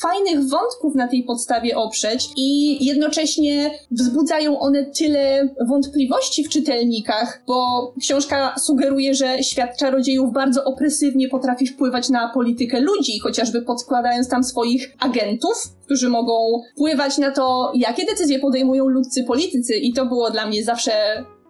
fajnych wątków na tej podstawie oprzeć i jednocześnie wzbudzają one tyle wątpliwości w czytelnikach, bo książka sugeruje, że świat czarodziejów bardzo opresywnie potrafi wpływać na politykę ludzi, chociażby podkładając tam swoich agentów, którzy mogą wpływać na to, jakie decyzje podejmują ludcy politycy i to było dla mnie zawsze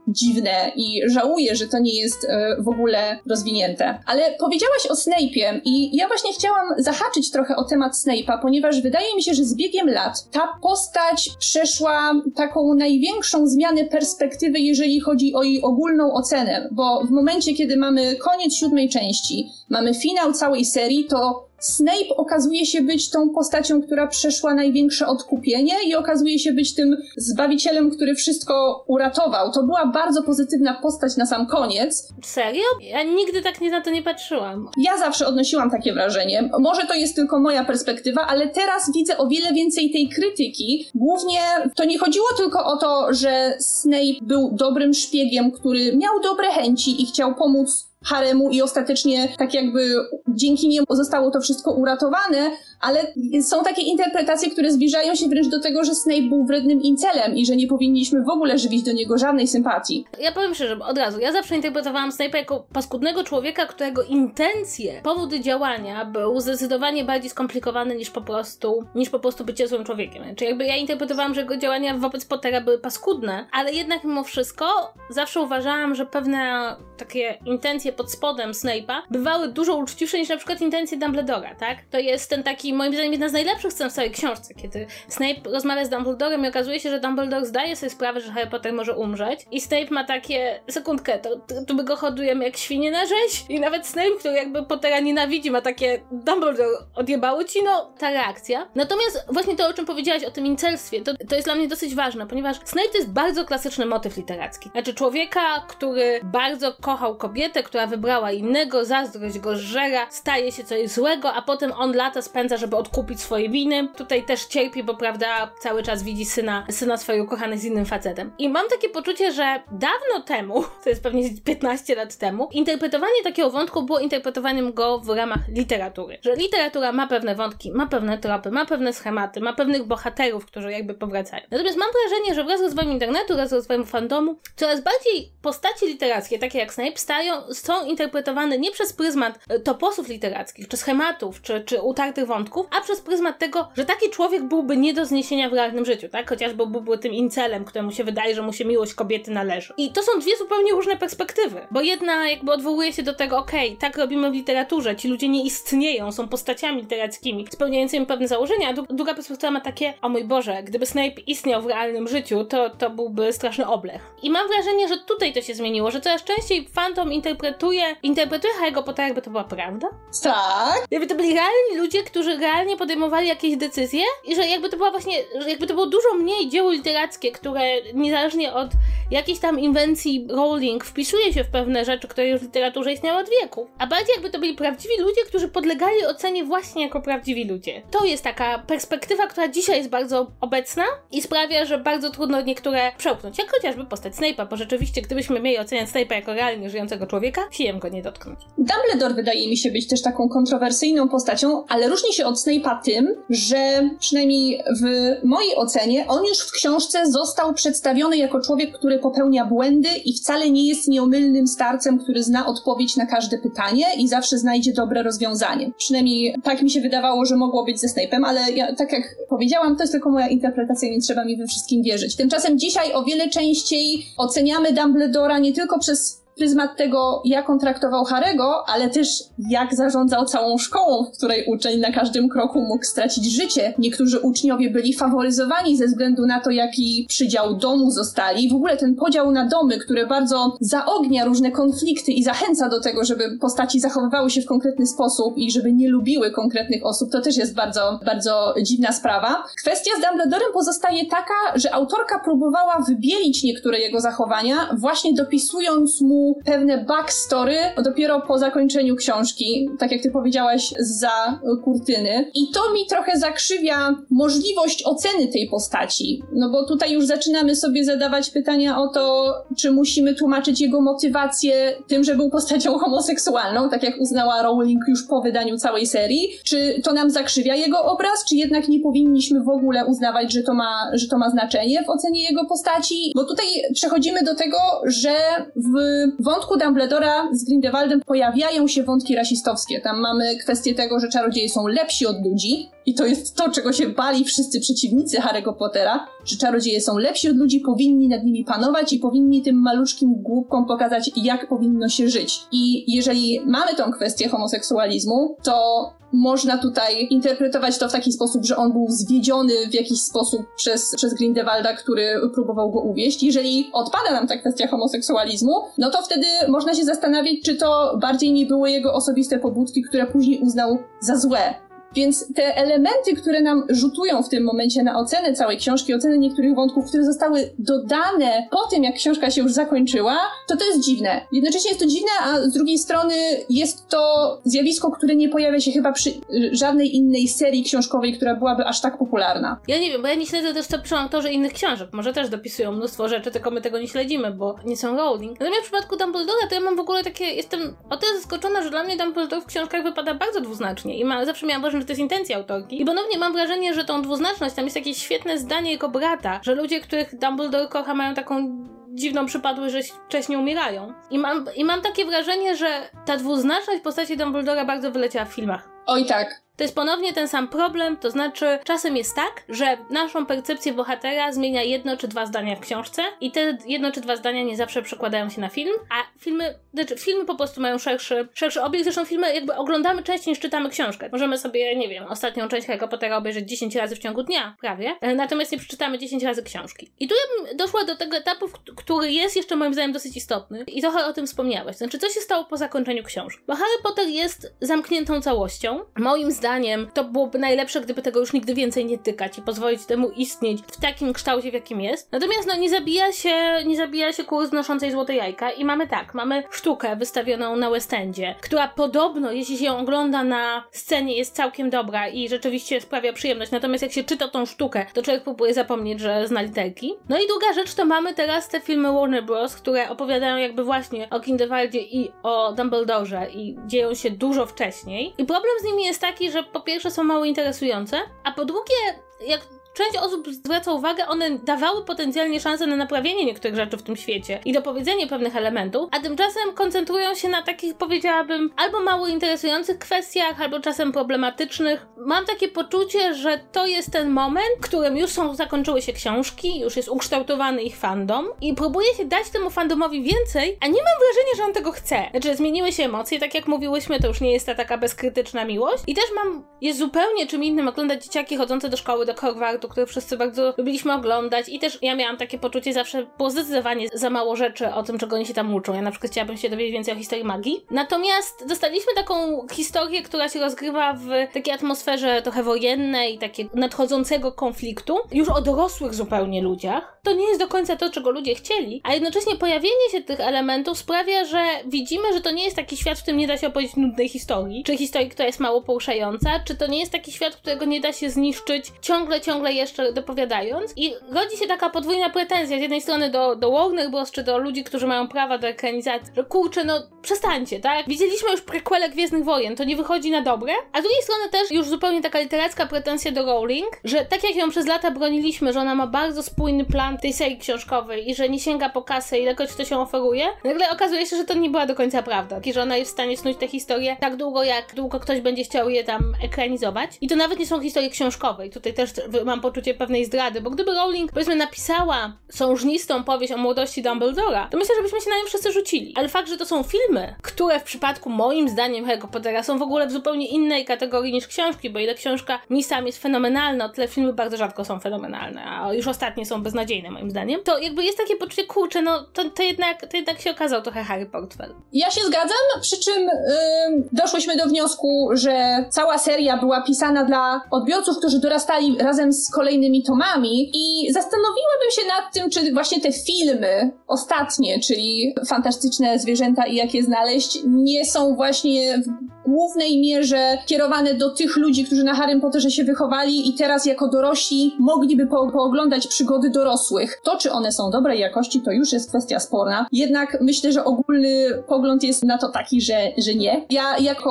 dziwne i żałuję, że to nie jest e, w ogóle rozwinięte. Ale powiedziałaś o Snape'ie i ja właśnie chciałam zahaczyć trochę o temat Snape'a, ponieważ wydaje mi się, że z biegiem lat ta postać przeszła taką największą zmianę perspektywy, jeżeli chodzi o jej ogólną ocenę, bo w momencie, kiedy mamy koniec siódmej części, mamy finał całej serii, to Snape okazuje się być tą postacią, która przeszła największe odkupienie i okazuje się być tym zbawicielem, który wszystko uratował. To była bardzo pozytywna postać na sam koniec. Serio? Ja nigdy tak nie na to nie patrzyłam. Ja zawsze odnosiłam takie wrażenie. Może to jest tylko moja perspektywa, ale teraz widzę o wiele więcej tej krytyki. Głównie to nie chodziło tylko o to, że Snape był dobrym szpiegiem, który miał dobre chęci i chciał pomóc haremu i ostatecznie tak jakby dzięki niemu zostało to wszystko uratowane, ale są takie interpretacje, które zbliżają się wręcz do tego, że Snape był wrednym incelem i że nie powinniśmy w ogóle żywić do niego żadnej sympatii. Ja powiem szczerze, od razu, ja zawsze interpretowałam Snape'a jako paskudnego człowieka, którego intencje, powody działania był zdecydowanie bardziej skomplikowany niż po prostu, niż po prostu bycie złym człowiekiem. Czyli jakby ja interpretowałam, że jego działania wobec Pottera były paskudne, ale jednak mimo wszystko zawsze uważałam, że pewne takie intencje pod spodem Snape'a bywały dużo uczciwsze niż na przykład intencje Dumbledora, tak? To jest ten taki moim zdaniem jedna z najlepszych scen w całej książce, kiedy Snape rozmawia z Dumbledorem i okazuje się, że Dumbledore zdaje sobie sprawę, że Harry Potter może umrzeć i Snape ma takie, sekundkę, to, to my go hodujemy jak świnie na rzeź i nawet Snape, który jakby Pottera nienawidzi, ma takie Dumbledore odjebały ci, no ta reakcja. Natomiast właśnie to, o czym powiedziałaś, o tym incelstwie, to, to jest dla mnie dosyć ważne, ponieważ Snape to jest bardzo klasyczny motyw literacki. Znaczy człowieka, który bardzo kochał kobietę, która wybrała innego, zazdrość go żera, staje się coś złego, a potem on lata spędza, żeby odkupić swoje winy. Tutaj też cierpi, bo prawda, cały czas widzi syna, syna swojego kochanego z innym facetem. I mam takie poczucie, że dawno temu, to jest pewnie 15 lat temu, interpretowanie takiego wątku było interpretowaniem go w ramach literatury. Że literatura ma pewne wątki, ma pewne tropy, ma pewne schematy, ma pewnych bohaterów, którzy jakby powracają. Natomiast mam wrażenie, że wraz z rozwojem internetu, wraz z rozwojem fandomu, coraz bardziej postaci literackie, takie jak Snape, stają, są interpretowane nie przez pryzmat e, toposów literackich, czy schematów, czy, czy utartych wątków, a przez pryzmat tego, że taki człowiek byłby nie do zniesienia w realnym życiu, tak? Chociażby byłby tym incelem, któremu się wydaje, że mu się miłość kobiety należy. I to są dwie zupełnie różne perspektywy, bo jedna jakby odwołuje się do tego, okej, okay, tak robimy w literaturze, ci ludzie nie istnieją, są postaciami literackimi, spełniającymi pewne założenia, a druga perspektywa ma takie, o mój Boże, gdyby Snape istniał w realnym życiu, to, to byłby straszny oblech. I mam wrażenie, że tutaj to się zmieniło, że coraz częściej interpretuje interpretuje, interpretuje Harry'ego Pottera, jakby to była prawda? Tak. Jakby to byli realni ludzie, którzy realnie podejmowali jakieś decyzje i że jakby to była właśnie, jakby to było dużo mniej dzieło literackie, które niezależnie od jakiejś tam inwencji Rowling wpisuje się w pewne rzeczy, które już w literaturze istniały od wieków. A bardziej jakby to byli prawdziwi ludzie, którzy podlegali ocenie właśnie jako prawdziwi ludzie. To jest taka perspektywa, która dzisiaj jest bardzo obecna i sprawia, że bardzo trudno niektóre przełknąć. Jak chociażby postać Snape'a, bo rzeczywiście gdybyśmy mieli oceniać Snape'a jako realnie żyjącego człowieka, sijem go nie dotknąć. Dumbledore wydaje mi się być też taką kontrowersyjną postacią, ale różni się od Snape'a tym, że przynajmniej w mojej ocenie on już w książce został przedstawiony jako człowiek, który popełnia błędy i wcale nie jest nieomylnym starcem, który zna odpowiedź na każde pytanie i zawsze znajdzie dobre rozwiązanie. Przynajmniej tak mi się wydawało, że mogło być ze Snape'em, ale ja, tak jak powiedziałam, to jest tylko moja interpretacja, nie trzeba mi we wszystkim wierzyć. Tymczasem dzisiaj o wiele częściej oceniamy Dumbledora nie tylko przez pryzmat tego, jak on traktował Harego, ale też jak zarządzał całą szkołą, w której uczeń na każdym kroku mógł stracić życie. Niektórzy uczniowie byli faworyzowani ze względu na to, jaki przydział domu zostali. W ogóle ten podział na domy, który bardzo zaognia różne konflikty i zachęca do tego, żeby postaci zachowywały się w konkretny sposób i żeby nie lubiły konkretnych osób, to też jest bardzo, bardzo dziwna sprawa. Kwestia z Dumbledorem pozostaje taka, że autorka próbowała wybielić niektóre jego zachowania, właśnie dopisując mu pewne backstory dopiero po zakończeniu książki, tak jak ty powiedziałaś, za kurtyny. I to mi trochę zakrzywia możliwość oceny tej postaci. No bo tutaj już zaczynamy sobie zadawać pytania o to, czy musimy tłumaczyć jego motywację tym, że był postacią homoseksualną, tak jak uznała Rowling już po wydaniu całej serii. Czy to nam zakrzywia jego obraz, czy jednak nie powinniśmy w ogóle uznawać, że to ma, że to ma znaczenie w ocenie jego postaci? Bo tutaj przechodzimy do tego, że w wątku Dumbledora z Grindelwaldem pojawiają się wątki rasistowskie. Tam mamy kwestię tego, że czarodzieje są lepsi od ludzi, i to jest to, czego się bali wszyscy przeciwnicy Harry'ego Pottera, że czarodzieje są lepsi od ludzi, powinni nad nimi panować i powinni tym maluczkim głupkom pokazać, jak powinno się żyć. I jeżeli mamy tą kwestię homoseksualizmu, to można tutaj interpretować to w taki sposób, że on był zwiedziony w jakiś sposób przez, przez Grindelwalda, który próbował go uwieść. Jeżeli odpada nam ta kwestia homoseksualizmu, no to wtedy można się zastanawiać, czy to bardziej nie były jego osobiste pobudki, które później uznał za złe. Więc te elementy, które nam rzutują w tym momencie na ocenę całej książki, ocenę niektórych wątków, które zostały dodane po tym, jak książka się już zakończyła, to to jest dziwne. Jednocześnie jest to dziwne, a z drugiej strony jest to zjawisko, które nie pojawia się chyba przy żadnej innej serii książkowej, która byłaby aż tak popularna. Ja nie wiem, bo ja nie śledzę też co piszą autorzy innych książek. Może też dopisują mnóstwo rzeczy, tylko my tego nie śledzimy, bo nie są Rowling. Natomiast w przypadku Dumbledora to ja mam w ogóle takie, jestem o tyle zaskoczona, że dla mnie Dumbledore w książkach wypada bardzo dwuznacznie i ma, zawsze miałam wrażenie, że to jest intencja autorki. I ponownie mam wrażenie, że tą dwuznaczność, tam jest jakieś świetne zdanie jego brata, że ludzie, których Dumbledore kocha, mają taką dziwną przypadłość, że wcześniej umierają. I mam, I mam takie wrażenie, że ta dwuznaczność postaci Dumbledora bardzo wyleciała w filmach. Oj tak. To jest ponownie ten sam problem, to znaczy czasem jest tak, że naszą percepcję bohatera zmienia jedno czy dwa zdania w książce i te jedno czy dwa zdania nie zawsze przekładają się na film, a filmy, znaczy filmy po prostu mają szerszy, szerszy obieg, zresztą filmy jakby oglądamy częściej niż czytamy książkę. Możemy sobie, nie wiem, ostatnią część Harry Pottera obejrzeć 10 razy w ciągu dnia, prawie, e, natomiast nie przeczytamy 10 razy książki. I tu ja bym doszła do tego etapu, który jest jeszcze moim zdaniem dosyć istotny i trochę o tym wspomniałeś. Znaczy, co się stało po zakończeniu książki? Bo Harry Potter jest zamkniętą całością. Moim zdaniem zdaniem to byłoby najlepsze, gdyby tego już nigdy więcej nie tykać i pozwolić temu istnieć w takim kształcie, w jakim jest. Natomiast no nie zabija się, nie zabija się kurs znoszącej złote jajka i mamy tak, mamy sztukę wystawioną na West Endzie, która podobno, jeśli się ją ogląda na scenie, jest całkiem dobra i rzeczywiście sprawia przyjemność. Natomiast jak się czyta tą sztukę, to człowiek próbuje zapomnieć, że zna literki. No i druga rzecz, to mamy teraz te filmy Warner Bros., które opowiadają jakby właśnie o Grindelwaldzie i o Dumbledore i dzieją się dużo wcześniej. I problem z nimi jest taki, że po pierwsze są mało interesujące, a po drugie, jak część osób zwraca uwagę, one dawały potencjalnie szansę na naprawienie niektórych rzeczy w tym świecie i dopowiedzenie pewnych elementów, a tymczasem koncentrują się na takich, powiedziałabym, albo mało interesujących kwestiach, albo czasem problematycznych. Mam takie poczucie, że to jest ten moment, w którym już są, zakończyły się książki, już jest ukształtowany ich fandom i próbuje się dać temu fandomowi więcej, a nie mam wrażenia, że on tego chce. Znaczy, zmieniły się emocje, tak jak mówiłyśmy, to już nie jest ta taka bezkrytyczna miłość i też mam, jest zupełnie czym innym oglądać dzieciaki chodzące do szkoły, do Hogwartu sportu, który wszyscy bardzo lubiliśmy oglądać i też ja miałam takie poczucie zawsze, było zdecydowanie za mało rzeczy o tym, czego oni się tam uczą. Ja na przykład chciałabym się dowiedzieć więcej o historii magii. Natomiast dostaliśmy taką historię, która się rozgrywa w takiej atmosferze trochę wojennej, takiego nadchodzącego konfliktu, już o dorosłych zupełnie ludziach. To nie jest do końca to, czego ludzie chcieli, a jednocześnie pojawienie się tych elementów sprawia, że widzimy, że to nie jest taki świat, w którym nie da się opowiedzieć nudnej historii, czy historii, która jest mało poruszająca, czy to nie jest taki świat, którego nie da się zniszczyć ciągle, ciągle jeszcze dopowiadając. I rodzi się taka podwójna pretensja z jednej strony do, do Warner Bros., czy do ludzi, którzy mają prawa do ekranizacji, że kurczę, no przestańcie, tak? Widzieliśmy już prequele Gwiezdnych Wojen, to nie wychodzi na dobre, a z drugiej strony też już zupełnie taka literacka pretensja do Rowling, że tak jak ją przez lata broniliśmy, że ona ma bardzo spójny plan tej serii książkowej i że nie sięga po kasę, ilekroć to się oferuje, nagle okazuje się, że to nie była do końca prawda. I że ona jest w stanie snuć tę historię tak długo, jak długo ktoś będzie chciał je tam ekranizować. I to nawet nie są historie książkowe. I tutaj też mam poczucie pewnej zdrady, bo gdyby Rowling, powiedzmy, napisała sążnistą powieść o młodości Dumbledora, to myślę, że byśmy się na nią wszyscy rzucili. Ale fakt, że to są filmy, które w przypadku moim zdaniem Harry Pottera są w ogóle w zupełnie innej kategorii niż książki, bo ile książka misam jest fenomenalna, o tyle filmy bardzo rzadko są fenomenalne, a już ostatnie są beznadziejne moim zdaniem, to jakby jest takie poczucie, kurczę, no to, to, jednak, to jednak się okazał trochę Harry Potter. Ja się zgadzam, przy czym yy, doszłyśmy do wniosku, że cała seria była pisana dla odbiorców, którzy dorastali razem z kolejnymi tomami i zastanowiłabym się nad tym, czy właśnie te filmy ostatnie, czyli fantastyczne zwierzęta i jak je znaleźć, nie są właśnie głównej mierze kierowane do tych ludzi, którzy na Harry Potterze się wychowali i teraz jako dorośli mogliby po pooglądać przygody dorosłych. To, czy one są dobrej jakości, to już jest kwestia sporna. Jednak myślę, że ogólny pogląd jest na to taki, że, że nie. Ja jako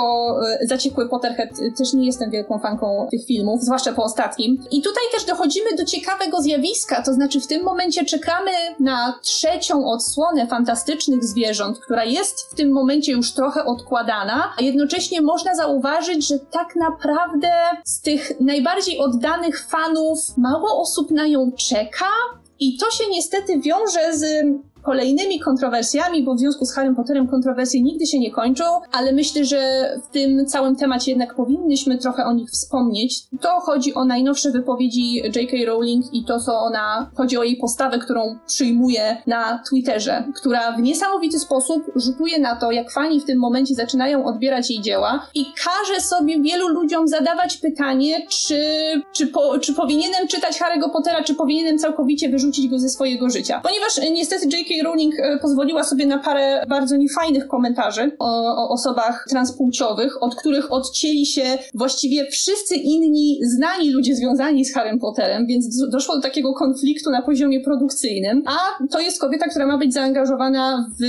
e, zaciekły Potterhead też nie jestem wielką fanką tych filmów, zwłaszcza po ostatnim. I tutaj też dochodzimy do ciekawego zjawiska, to znaczy w tym momencie czekamy na trzecią odsłonę fantastycznych zwierząt, która jest w tym momencie już trochę odkładana, a jednocześnie można zauważyć, że tak naprawdę z tych najbardziej oddanych fanów mało osób na nią czeka. I to się niestety wiąże z kolejnymi kontrowersjami, bo w związku z Harrym Potterem kontrowersje nigdy się nie kończą, ale myślę, że w tym całym temacie jednak powinnyśmy trochę o nich wspomnieć. To chodzi o najnowsze wypowiedzi J.K. Rowling i to, co ona, chodzi o jej postawę, którą przyjmuje na Twitterze, która w niesamowity sposób rzutuje na to, jak fani w tym momencie zaczynają odbierać jej dzieła i każe sobie wielu ludziom zadawać pytanie, czy, czy, po, czy powinienem czytać Harry'ego Pottera, czy powinienem całkowicie wyrzucić go ze swojego życia. Ponieważ niestety J.K. Rowling e, pozwoliła sobie na parę bardzo niefajnych komentarzy o, o osobach transpłciowych, od których odcięli się właściwie wszyscy inni znani ludzie związani z Harrym Potterem, więc doszło do takiego konfliktu na poziomie produkcyjnym, a to jest kobieta, która ma być zaangażowana w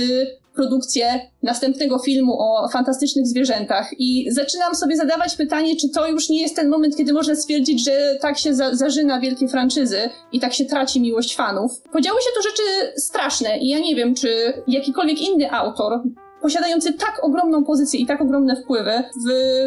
produkcję następnego filmu o fantastycznych zwierzętach. I zaczynam sobie zadawać pytanie, czy to już nie jest ten moment, kiedy można stwierdzić, że tak się za zażyna wielkie franczyzy i tak się traci miłość fanów. Podziały się to rzeczy straszne i ja nie wiem, czy jakikolwiek inny autor posiadający tak ogromną pozycję i tak ogromne wpływy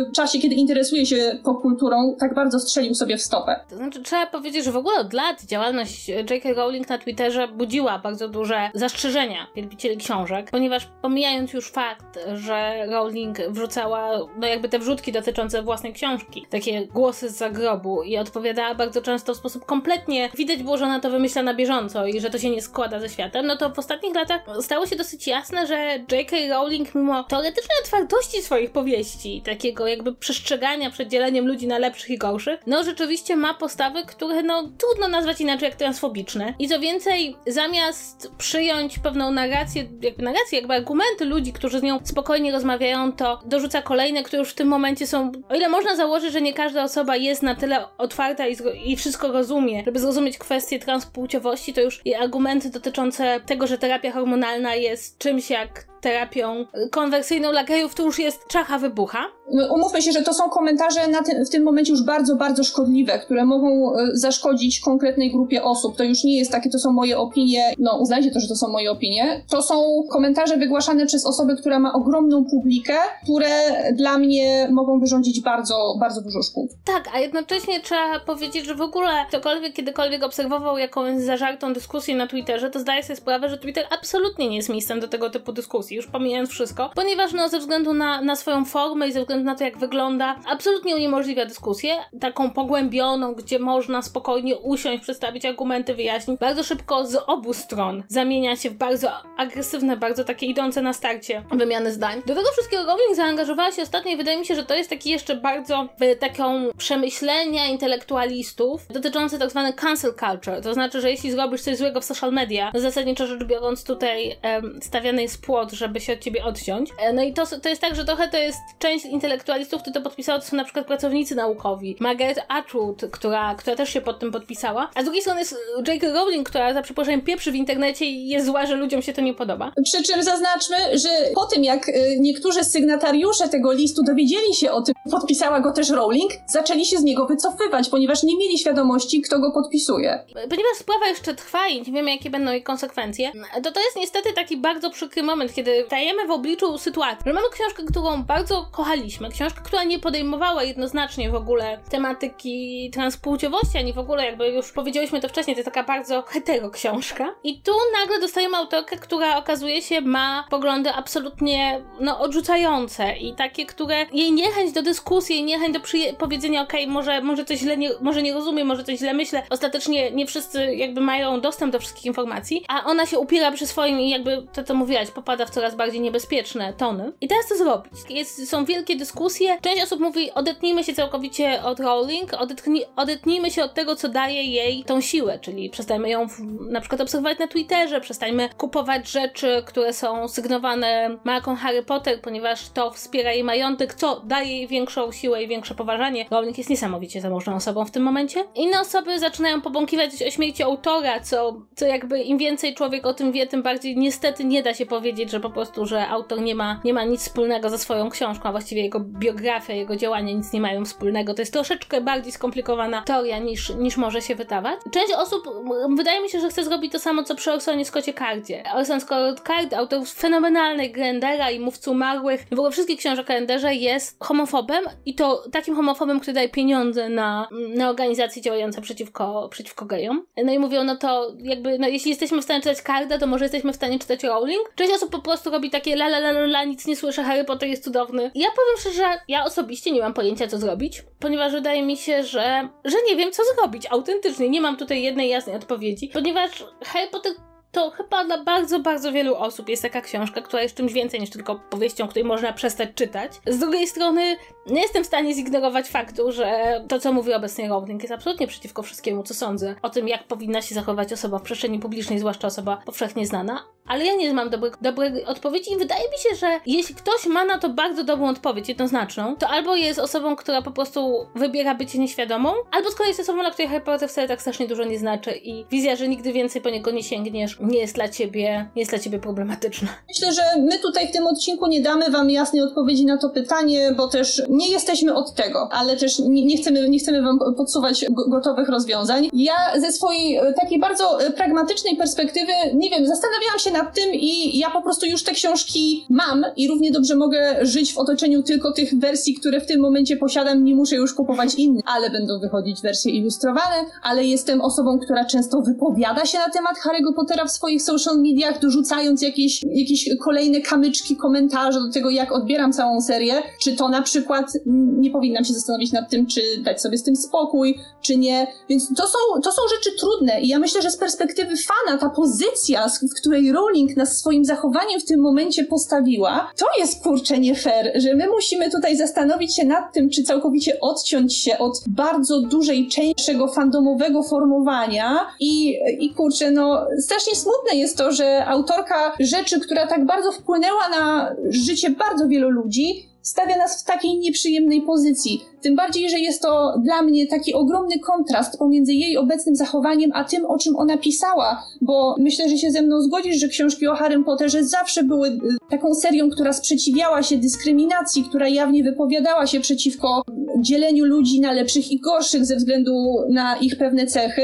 w czasie, kiedy interesuje się popkulturą, tak bardzo strzelił sobie w stopę. To znaczy, trzeba powiedzieć, że w ogóle od lat działalność J.K. Rowling na Twitterze budziła bardzo duże zastrzeżenia wielbicieli książek, ponieważ pomijając już fakt, że Rowling wrzucała, no jakby te wrzutki dotyczące własnej książki, takie głosy z zagrobu i odpowiadała bardzo często w sposób kompletnie, widać było, że ona to wymyśla na bieżąco i że to się nie składa ze światem, no to w ostatnich latach stało się dosyć jasne, że J.K. Rowling Rowling, mimo teoretycznej otwartości swoich powieści, takiego jakby przestrzegania przed dzieleniem ludzi na lepszych i gorszych, no rzeczywiście ma postawy, które no trudno nazwać inaczej jak transfobiczne. I co więcej, zamiast przyjąć pewną narrację, jakby narrację, jakby argumenty ludzi, którzy z nią spokojnie rozmawiają, to dorzuca kolejne, które już w tym momencie są, o ile można założyć, że nie każda osoba jest na tyle otwarta i, i wszystko rozumie, żeby zrozumieć kwestię transpłciowości, to już argumenty dotyczące tego, że terapia hormonalna jest czymś jak terapią konwersyjną dla gejów, to już jest czacha wybucha. No, umówmy się, że to są komentarze w tym momencie już bardzo, bardzo szkodliwe, które mogą e, zaszkodzić konkretnej grupie osób. To już nie jest takie, to są moje opinie, no uznajcie to, że to są moje opinie. To są komentarze wygłaszane przez osobę, która ma ogromną publikę, które dla mnie mogą wyrządzić bardzo, bardzo dużo szkód. Tak, a jednocześnie trzeba powiedzieć, że w ogóle ktokolwiek kiedykolwiek obserwował jakąś zażartą dyskusję na Twitterze, to zdaje sobie sprawę, że Twitter absolutnie nie jest miejscem do tego typu dyskusji już pomijając wszystko, ponieważ no ze względu na, na swoją formę i ze względu na to, jak wygląda, absolutnie uniemożliwia dyskusję, taką pogłębioną, gdzie można spokojnie usiąść, przedstawić argumenty, wyjaśnić. Bardzo szybko z obu stron zamienia się w bardzo agresywne, bardzo takie idące na starcie wymiany zdań. Do tego wszystkiego Rowling zaangażowała się ostatnio i wydaje mi się, że to jest taki jeszcze bardzo y, taką przemyślenia intelektualistów dotyczące tak zwanej cancel culture. To znaczy, że jeśli zrobisz coś złego w social media, zasadniczo rzecz biorąc tutaj um, stawiany jest płot, żeby się od ciebie odciąć. E, no i to, to jest tak, że trochę to jest część intelektualistów, którzy to podpisała, to są na przykład pracownicy naukowi. Margaret Atwood, która, która też się pod tym podpisała. A z drugiej strony jest J.K. Rowling, która za przeproszeniem pieprzy w internecie i jest zła, że ludziom się to nie podoba. Przy czym zaznaczmy, że po tym jak y, niektórzy sygnatariusze tego listu dowiedzieli się o tym, podpisała go też Rowling, zaczęli się z niego wycofywać, ponieważ nie mieli świadomości, kto go podpisuje. Ponieważ sprawa jeszcze trwa i nie wiemy, jakie będą jej konsekwencje, to to jest niestety taki bardzo przykry moment, kiedy stajemy w obliczu sytuacji, że mamy książkę, którą bardzo kochaliśmy, książkę, która nie podejmowała jednoznacznie w ogóle tematyki transpłciowości, ani w ogóle, jakby już powiedzieliśmy to wcześniej, to jest taka bardzo hetero książka. I tu nagle dostajemy autorkę, która okazuje się ma poglądy absolutnie, no, odrzucające i takie, które jej niechęć do dyskusji, jej niechęć do powiedzenia, okej, okay, może, może coś źle nie, może nie rozumiem, może coś źle myślę. Ostatecznie nie wszyscy jakby mają dostęp do wszystkich informacji, a ona się upiera przy swoim i jakby to, co mówiłaś, popada w coraz bardziej niebezpieczne tony. I teraz co zrobić? Jest, są wielkie dyskusje. Część osób mówi, odetnijmy się całkowicie od Rowling, odetnij, odetnijmy się od tego, co daje jej tą siłę, czyli przestańmy ją w, na przykład obserwować na Twitterze, przestańmy kupować rzeczy, które są sygnowane marką Harry Potter, ponieważ to wspiera jej majątek, co daje jej większą siłę i większe poważanie. Rowling jest niesamowicie zamożną osobą w tym momencie. Inne osoby zaczynają pobąkiwać o śmierci autora, co, co jakby im więcej człowiek o tym wie, tym bardziej niestety nie da się powiedzieć, że po prostu, że autor nie ma, nie ma nic wspólnego ze swoją książką, a właściwie jego biografia, jego działania nic nie mają wspólnego. To jest troszeczkę bardziej skomplikowana teoria niż, niż może się wydawać. Część osób, wydaje mi się, że chce zrobić to samo, co przy Orsonie Scottie Cardzie. Orson Scott Card, autor fenomenalnej Grendera i Mówcy Umarłych, w ogóle wszystkich książek o Enderze jest homofobem i to takim homofobem, który daje pieniądze na, na organizacje działające przeciwko, przeciwko gejom. No i mówią, no to jakby, no jeśli jesteśmy w stanie czytać Carda, to może jesteśmy w stanie czytać Rowling. Część osób po prostu robi takie la la la la, nic nie słyszę, Harry Potter jest cudowny. Ja powiem szczerze, ja osobiście nie mam pojęcia co zrobić, ponieważ wydaje mi się, że, że nie wiem co zrobić, autentycznie, nie mam tutaj jednej jasnej odpowiedzi, ponieważ Harry Potter to chyba dla bardzo, bardzo wielu osób jest taka książka, która jest czymś więcej niż tylko powieścią, której można przestać czytać. Z drugiej strony, nie jestem w stanie zignorować faktu, że to, co mówi obecnie Rowling, jest absolutnie przeciwko wszystkiemu, co sądzę o tym, jak powinna się zachować osoba w przestrzeni publicznej, zwłaszcza osoba powszechnie znana. Ale ja nie mam dobrej, dobrej odpowiedzi i wydaje mi się, że jeśli ktoś ma na to bardzo dobrą odpowiedź, jednoznaczną, to albo jest osobą, która po prostu wybiera bycie nieświadomą, albo z kolei jest osobą, dla której Harry Potter wcale tak strasznie dużo nie znaczy i wizja, że nigdy więcej po niego nie sięgniesz, nie jest dla ciebie, nie jest dla ciebie problematyczna. Myślę, że my tutaj w tym odcinku nie damy wam jasnej odpowiedzi na to pytanie, bo też nie jesteśmy od tego, ale też nie, nie chcemy, nie chcemy wam podsuwać gotowych rozwiązań. Ja ze swojej e, takiej bardzo e, pragmatycznej perspektywy, nie wiem, zastanawiałam się nad tym i ja po prostu już te książki mam i równie dobrze mogę żyć w otoczeniu tylko tych wersji, które w tym momencie posiadam, nie muszę już kupować innych, ale będą wychodzić wersje ilustrowane, ale jestem osobą, która często wypowiada się na temat Harry'ego Pottera w swoich social mediach, dorzucając jakieś, jakieś kolejne kamyczki, komentarze do tego, jak odbieram całą serię, czy to na przykład nie powinnam się zastanowić nad tym, czy dać sobie z tym spokój, czy nie. Więc to są, to są rzeczy trudne i ja myślę, że z perspektywy fana ta pozycja, w której Rowling nas swoim zachowaniem w tym momencie postawiła, to jest kurczę nie fair, że my musimy tutaj zastanowić się nad tym, czy całkowicie odciąć się od bardzo dużej części fandomowego formowania i, i kurczę, no strasznie smutne jest to, że autorka rzeczy, która tak bardzo wpłynęła na życie bardzo wielu ludzi, stawia nas w takiej nieprzyjemnej pozycji. Tym bardziej, że jest to dla mnie taki ogromny kontrast pomiędzy jej obecnym zachowaniem, a tym, o czym ona pisała, bo myślę, że się ze mną zgodzisz, że książki o Harrym Potterze zawsze były y, taką serią, która sprzeciwiała się dyskryminacji, która jawnie wypowiadała się przeciwko dzieleniu ludzi na lepszych i gorszych ze względu na ich pewne cechy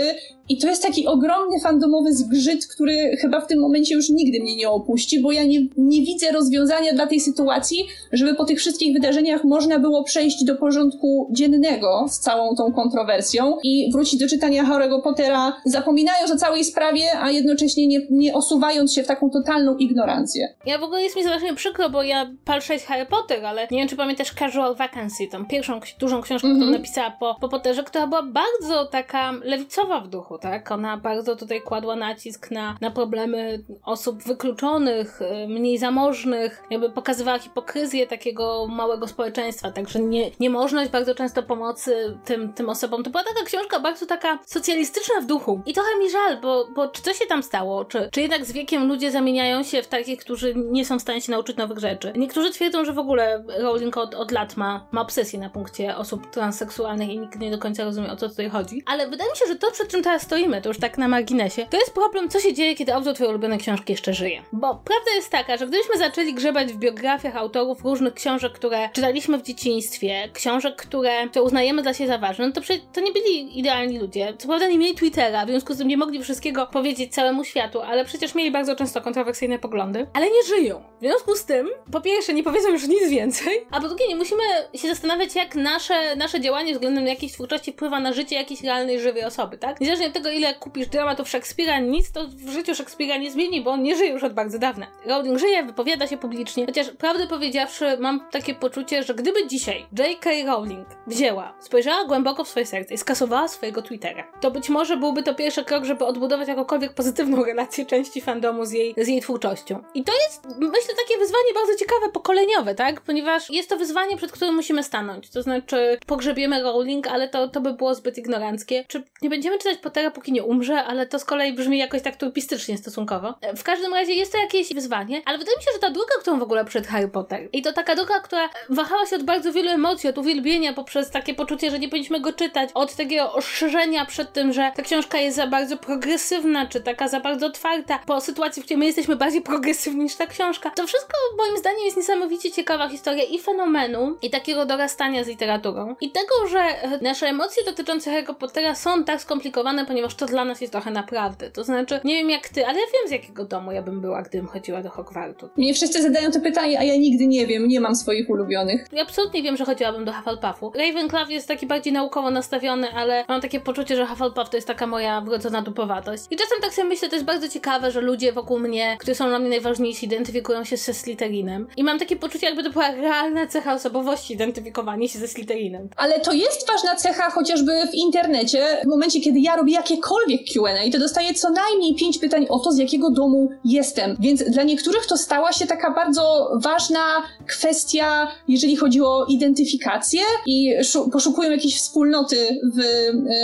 I to jest taki ogromny fandomowy zgrzyt, który chyba w tym momencie już nigdy mnie nie opuści, bo ja nie, nie widzę rozwiązania dla tej sytuacji, żeby po tych wszystkich wydarzeniach można było przejść do porządku dziennego z całą tą kontrowersją i wrócić do czytania Harry'ego Pottera, zapominając o całej sprawie, a jednocześnie nie, nie osuwając się w taką totalną ignorancję. Ja w ogóle jest mi strasznie przykro, bo ja palszę Harry Potter, ale nie wiem, czy pamiętasz Casual Vacancy, tą pierwszą dużą książkę, mm -hmm. którą napisała po, po Potterze, która była bardzo taka lewicowa w duchu, tak? Ona bardzo tutaj kładła nacisk na, na problemy osób wykluczonych, y, mniej zamożnych, jakby pokazywała hipokryzję takiego małego społeczeństwa, także nie, niemożność bardzo często pomocy tym, tym osobom. To była taka książka bardzo taka socjalistyczna w duchu. I trochę mi żal, bo, bo czy co się tam stało? Czy, czy jednak z wiekiem ludzie zamieniają się w takich, którzy nie są w stanie się nauczyć nowych rzeczy? Niektórzy twierdzą, że w ogóle Rowling od, od lat ma, ma obsesję na punkcie osób transseksualnych i nikt nie do końca rozumie o co tutaj chodzi. Ale wydaje mi się, że to przed czym teraz stoimy, to już tak na marginesie, to jest problem, co się dzieje, kiedy autor twojej ulubionej książki jeszcze żyje. Bo prawda jest taka, że gdybyśmy zaczęli grzebać w biografiach autorów różnych książek, które czytaliśmy w dzieciństwie, książek, które, uznajemy dla siebie za ważne, no to, to nie byli idealni ludzie. Co prawda nie mieli Twittera, w związku z tym nie mogli wszystkiego powiedzieć całemu światu, ale przecież mieli bardzo często kontrowersyjne poglądy, ale nie żyją. W związku z tym, po pierwsze, nie powiedzą już nic więcej, a po drugie, nie musimy się zastanawiać, jak nasze, nasze działanie względem jakiejś twórczości wpływa na życie jakiejś realnej, żywej osoby, tak? Niezależnie tego, ile kupisz dramatów Szekspira, nic to w życiu Szekspira nie zmieni, bo on nie żyje już od bardzo dawna. Rowling żyje, wypowiada się publicznie, chociaż prawdę powiedziawszy, mam takie poczucie, że gdyby dzisiaj J.K. Rowling wzięła, spojrzała głęboko w swoje serce i skasowała swojego Twittera, to być może byłby to pierwszy krok, żeby odbudować jakąkolwiek pozytywną relację części fandomu z jej, z jej twórczością. I to jest, myślę, takie wyzwanie bardzo ciekawe, pokoleniowe, tak? Ponieważ jest to wyzwanie, przed którym musimy stanąć. To znaczy, pogrzebiemy Rowling, ale to, to by było zbyt ignoranckie. Czy nie będziemy czytać Pottera, póki nie umrze, ale to z kolei brzmi jakoś tak turpistycznie stosunkowo. W każdym razie jest to jakieś wyzwanie, ale wydaje mi się, że ta druga, którą w ogóle przed Harry Potter, i to taka druga, która wahała się od bardzo wielu emocji, od uwielbienia poprzez takie poczucie, że nie powinniśmy go czytać, od takiego ostrzeżenia przed tym, że ta książka jest za bardzo progresywna, czy taka za bardzo otwarta, po sytuacji, w której my jesteśmy bardziej progresywni niż ta książka. To wszystko moim zdaniem jest niesamowicie ciekawa historia i fenomenu, i takiego dorastania z literaturą, i tego, że nasze emocje dotyczące Harry Pottera są tak skomplikowane, ponieważ to dla nas jest trochę naprawdę. To znaczy, nie wiem jak ty, ale ja wiem z jakiego domu ja bym była, gdybym chodziła do Hogwartu. Mnie wszyscy zadają to pytanie, a ja nigdy nie wiem, nie mam swoich ulubionych. Ja absolutnie wiem, że chodziłabym do Hufflepuffu. Ravenclaw jest taki bardziej naukowo nastawiony, ale mam takie poczucie, że Hufflepuff to jest taka moja wrodzona dupowatość. I czasem tak sobie myślę, to jest bardzo ciekawe, że ludzie wokół mnie, którzy są dla mnie najważniejsi, identyfikują się ze Slytherinem. I mam takie poczucie, jakby to była realna cecha osobowości, identyfikowanie się ze Slytherinem. Ale to jest ważna cecha chociażby w internecie. W momencie, kiedy ja robię jakiekolwiek Q&A, to dostaję co najmniej pięć pytań o to, z jakiego domu jestem. Więc dla niektórych to stała się taka bardzo ważna kwestia, jeżeli chodzi o identyfikację i poszukują jakiejś wspólnoty w,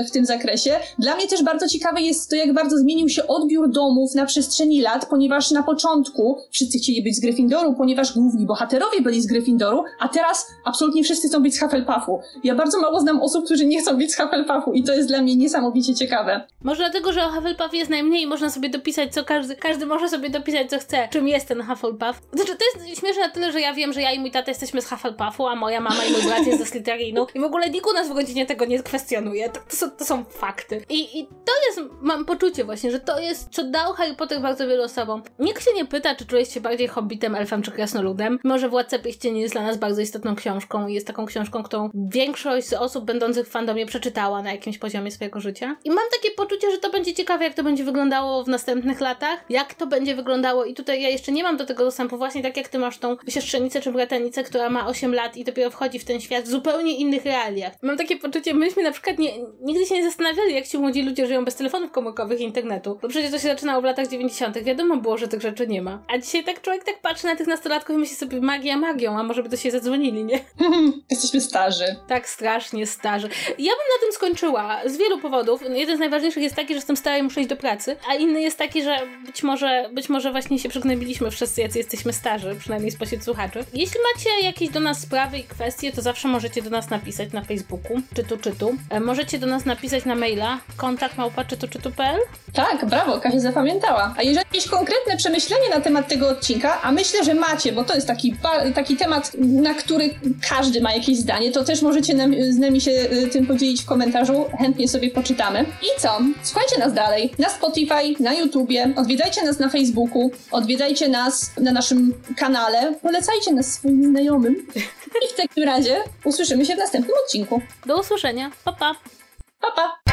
w tym zakresie. Dla mnie też bardzo ciekawe jest to, jak bardzo zmienił się odbiór domów na przestrzeni lat, ponieważ na początku wszyscy chcieli być z Gryffindoru, ponieważ główni bohaterowie byli z Gryffindoru, a teraz absolutnie wszyscy chcą być z Hufflepuffu. Ja bardzo mało znam osób, którzy nie chcą być z Hufflepuffu i to jest dla mnie niesamowicie ciekawe. Może dlatego, że o Hufflepuff jest najmniej, można sobie dopisać co każdy, każdy może sobie dopisać co chce, czym jest ten Hufflepuff. Znaczy to jest śmieszne na tyle, że ja wiem, że ja i mój tata jesteśmy z Hufflepuffu, a moja mama i mój brat jest ze Slytherinu i w ogóle nikt u nas w godzinie tego nie kwestionuje. To, to, są, to są fakty. I, I to jest, mam poczucie właśnie, że to jest, co dał Harry Potter bardzo wielu osobom. Nikt się nie pyta, czy czujesz się bardziej hobbitem, elfem czy krasnoludem. Może Władca Pierścieni jest dla nas bardzo istotną książką i jest taką książką, którą większość z osób będących w fandomie przeczytała na jakimś poziomie swojego życia. I mam takie poczucie, że to będzie ciekawe, jak to będzie wyglądało w następnych latach, jak to będzie wyglądało i tutaj ja jeszcze nie mam do tego dostępu, właśnie tak jak ty masz tą siostrzenicę czy bratanicę, która ma 8 lat i dopiero wchodzi w ten świat w zupełnie innych realiach. Mam takie poczucie, myśmy na przykład nie, nigdy się nie zastanawiali, jak ci młodzi ludzie żyją bez telefonów komórkowych i internetu, bo przecież to się zaczynało w latach 90. Wiadomo było, że tych rzeczy nie ma. A dzisiaj tak człowiek tak patrzy na tych nastolatków i myśli sobie magia magią, a może by to się zadzwonili, nie? Jesteśmy starzy. Tak, strasznie starzy. Ja bym na tym skończyła z wielu powodów. Jeden z najważniejszych jest taki, że jestem stara i muszę iść do pracy, a inny jest taki, że być może, być może właśnie się przygnębiliśmy wszyscy, jacy jesteśmy starzy, przynajmniej spośród słuchaczy. Jeśli macie jakieś do nas sprawy i kwestie, to zawsze możecie do nas napisać na Facebooku, czytu, czytu. E, możecie do nas napisać na maila kontakt małpa czytu, czytu.pl Tak, brawo, Kasia zapamiętała. A jeżeli jakieś konkretne przemyślenie na temat tego odcinka, a myślę, że macie, bo to jest taki, taki temat, na który każdy ma jakieś zdanie, to też możecie z nami się y, tym podzielić w komentarzu, chętnie sobie poczytamy. I i co? Słuchajcie nas dalej na Spotify, na YouTubie, odwiedzajcie nas na Facebooku, odwiedzajcie nas na naszym kanale, polecajcie nas swoim znajomym. I w takim razie usłyszymy się w następnym odcinku. Do usłyszenia. Pa, pa. Pa, pa!